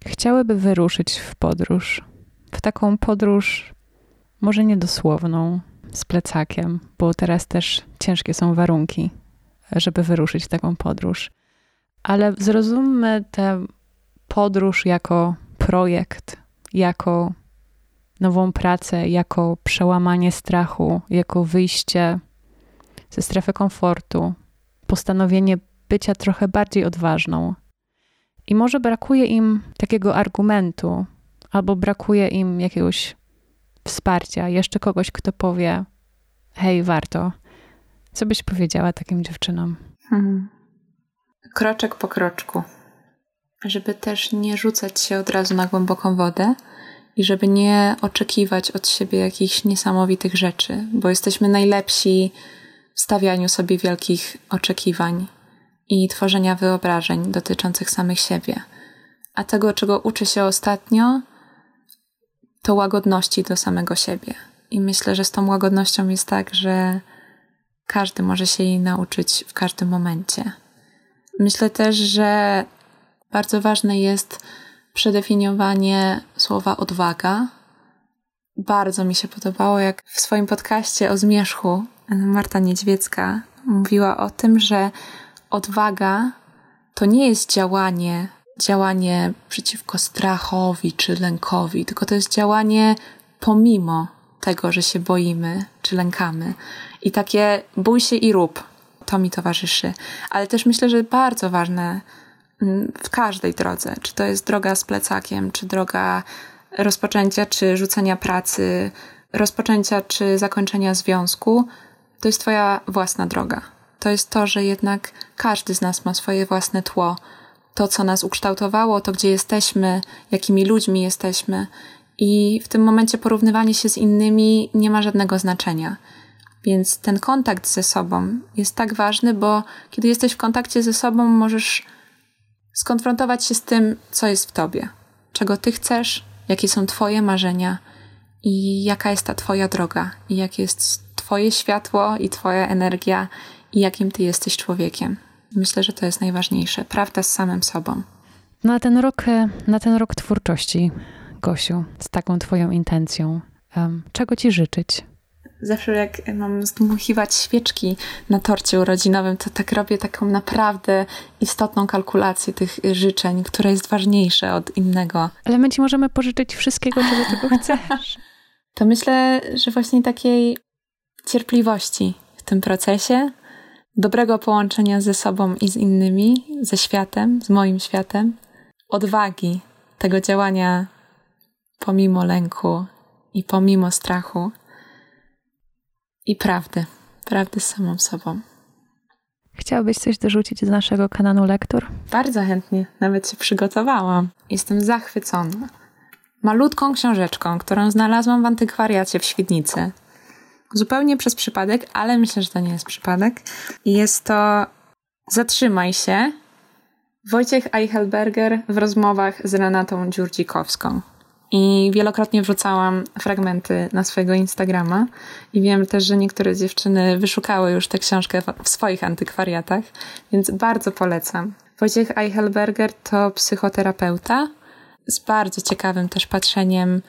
chciałyby wyruszyć w podróż. W taką podróż, może niedosłowną, z plecakiem, bo teraz też ciężkie są warunki, żeby wyruszyć w taką podróż. Ale zrozummy tę podróż jako projekt, jako nową pracę, jako przełamanie strachu, jako wyjście ze strefy komfortu, postanowienie bycia trochę bardziej odważną. I może brakuje im takiego argumentu, albo brakuje im jakiegoś wsparcia, jeszcze kogoś, kto powie: Hej, warto. Co byś powiedziała takim dziewczynom? Hmm. Kroczek po kroczku. Żeby też nie rzucać się od razu na głęboką wodę i żeby nie oczekiwać od siebie jakichś niesamowitych rzeczy, bo jesteśmy najlepsi w stawianiu sobie wielkich oczekiwań i tworzenia wyobrażeń dotyczących samych siebie. A tego, czego uczy się ostatnio, to łagodności do samego siebie. I myślę, że z tą łagodnością jest tak, że każdy może się jej nauczyć w każdym momencie. Myślę też, że bardzo ważne jest przedefiniowanie słowa odwaga. Bardzo mi się podobało, jak w swoim podcaście o zmierzchu Marta Niedźwiecka mówiła o tym, że odwaga to nie jest działanie, działanie przeciwko strachowi czy lękowi, tylko to jest działanie pomimo tego, że się boimy czy lękamy. I takie bój się i rób, to mi towarzyszy. Ale też myślę, że bardzo ważne mm, w każdej drodze, czy to jest droga z plecakiem, czy droga rozpoczęcia, czy rzucenia pracy, rozpoczęcia, czy zakończenia związku, to jest Twoja własna droga. To jest to, że jednak każdy z nas ma swoje własne tło. To, co nas ukształtowało, to gdzie jesteśmy, jakimi ludźmi jesteśmy. I w tym momencie porównywanie się z innymi nie ma żadnego znaczenia. Więc ten kontakt ze sobą jest tak ważny, bo kiedy jesteś w kontakcie ze sobą, możesz skonfrontować się z tym, co jest w tobie, czego ty chcesz, jakie są twoje marzenia i jaka jest ta twoja droga, i jakie jest twoje światło i twoja energia, i jakim ty jesteś człowiekiem. Myślę, że to jest najważniejsze. Prawda z samym sobą. Na ten rok, na ten rok twórczości, Gosiu, z taką twoją intencją, um, czego ci życzyć? zawsze jak mam zdmuchiwać świeczki na torcie urodzinowym, to tak robię taką naprawdę istotną kalkulację tych życzeń, które jest ważniejsze od innego. Ale my ci możemy pożyczyć wszystkiego, czego tylko chcesz. To myślę, że właśnie takiej cierpliwości w tym procesie, dobrego połączenia ze sobą i z innymi, ze światem, z moim światem, odwagi tego działania pomimo lęku i pomimo strachu i prawdy. Prawdy z samą sobą. Chciałbyś coś dorzucić z naszego kanału lektur? Bardzo chętnie, nawet się przygotowałam. Jestem zachwycona. Malutką książeczką, którą znalazłam w antykwariacie w Świdnicy. Zupełnie przez przypadek, ale myślę, że to nie jest przypadek. Jest to Zatrzymaj się. Wojciech Eichelberger w rozmowach z Renatą Dziurdzikowską i wielokrotnie wrzucałam fragmenty na swojego Instagrama i wiem też, że niektóre dziewczyny wyszukały już tę książkę w swoich antykwariatach, więc bardzo polecam. Wojciech Eichelberger to psychoterapeuta z bardzo ciekawym też patrzeniem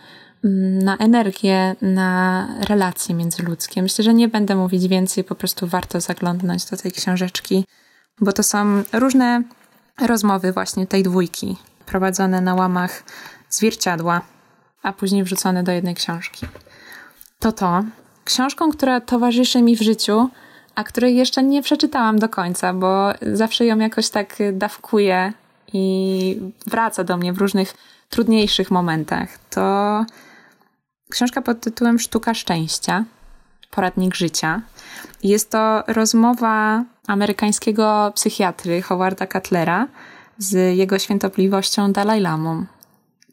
na energię, na relacje międzyludzkie. Myślę, że nie będę mówić więcej, po prostu warto zaglądnąć do tej książeczki, bo to są różne rozmowy właśnie tej dwójki, prowadzone na łamach zwierciadła a później wrzucone do jednej książki. To to. Książką, która towarzyszy mi w życiu, a której jeszcze nie przeczytałam do końca, bo zawsze ją jakoś tak dawkuję i wraca do mnie w różnych trudniejszych momentach. To książka pod tytułem Sztuka Szczęścia, poradnik życia. Jest to rozmowa amerykańskiego psychiatry Howarda Cutlera z jego świętobliwością Dalai Lamą.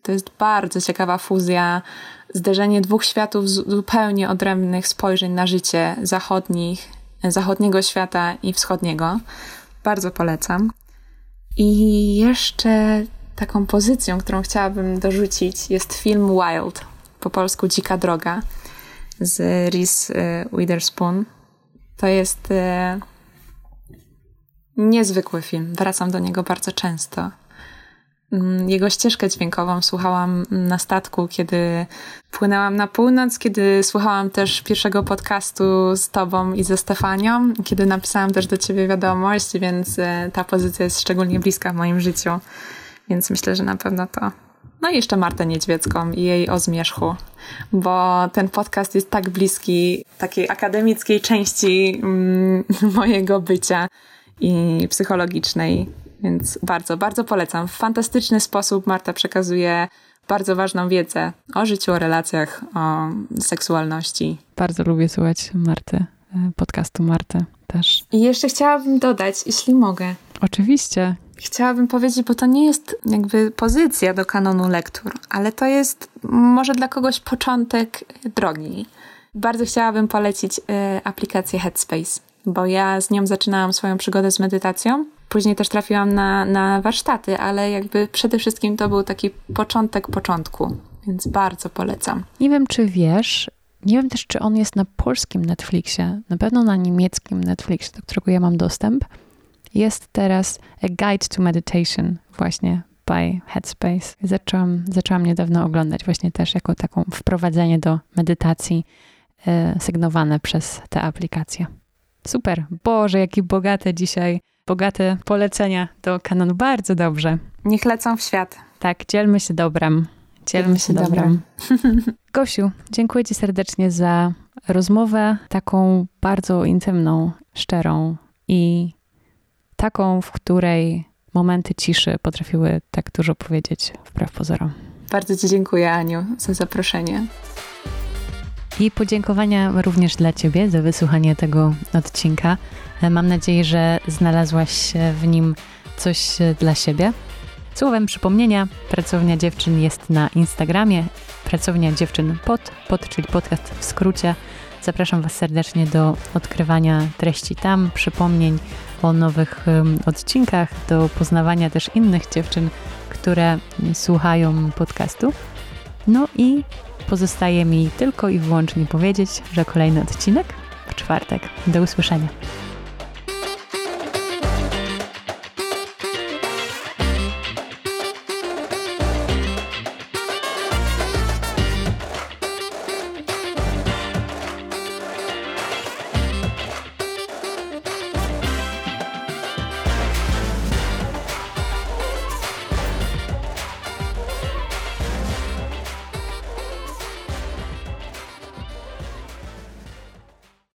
To jest bardzo ciekawa fuzja, zderzenie dwóch światów zupełnie odrębnych spojrzeń na życie zachodnich, zachodniego świata i wschodniego. Bardzo polecam. I jeszcze taką pozycją, którą chciałabym dorzucić, jest film Wild, po polsku Dzika Droga, z Reese Witherspoon. To jest e, niezwykły film. Wracam do niego bardzo często mm, jego ścieżkę dźwiękową słuchałam na statku, kiedy płynęłam na północ, kiedy słuchałam też pierwszego podcastu z tobą i ze Stefanią, kiedy napisałam też do ciebie wiadomość, więc e, ta pozycja jest szczególnie bliska w moim życiu. Więc myślę, że na pewno to. No i jeszcze Martę Niedźwiecką i jej o zmierzchu, bo ten podcast jest tak bliski takiej akademickiej części mm, mojego bycia i psychologicznej, więc bardzo, bardzo polecam. W fantastyczny sposób Marta przekazuje bardzo ważną wiedzę o życiu, o relacjach, o seksualności. Bardzo lubię słuchać Marty, e, podcastu Marty też. I jeszcze chciałabym dodać, jeśli mogę. Oczywiście. Chciałabym powiedzieć, bo to nie jest jakby pozycja do kanonu lektur, ale to jest może dla kogoś początek drogi. Bardzo chciałabym polecić y, aplikację Headspace, bo ja z nią zaczynałam swoją przygodę z medytacją. Później też trafiłam na, na warsztaty, ale jakby przede wszystkim to był taki początek początku, więc bardzo polecam. Nie wiem, czy wiesz, nie wiem też, czy on jest na polskim Netflixie, na pewno na niemieckim Netflixie, do którego ja mam dostęp. Jest teraz A Guide to Meditation, właśnie by Headspace. Zaczęłam, zaczęłam niedawno oglądać właśnie też jako taką wprowadzenie do medytacji e, sygnowane przez tę aplikację. Super. Boże, jakie bogate dzisiaj, bogate polecenia do kanonu. Bardzo dobrze. Niech lecą w świat. Tak, dzielmy się dobrem. Dzielmy się dobrem. Gosiu, dziękuję Ci serdecznie za rozmowę taką bardzo intymną, szczerą i taką, w której momenty ciszy potrafiły tak dużo powiedzieć wbrew pozorom. Bardzo Ci dziękuję, Aniu, za zaproszenie. I podziękowania również dla Ciebie za wysłuchanie tego odcinka. Mam nadzieję, że znalazłaś w nim coś dla siebie. Słowem przypomnienia, Pracownia Dziewczyn jest na Instagramie, Pracownia Dziewczyn pod, pod, czyli podcast w skrócie. Zapraszam Was serdecznie do odkrywania treści tam, przypomnień o nowych odcinkach, do poznawania też innych dziewczyn, które słuchają podcastu. No i pozostaje mi tylko i wyłącznie powiedzieć, że kolejny odcinek w czwartek. Do usłyszenia.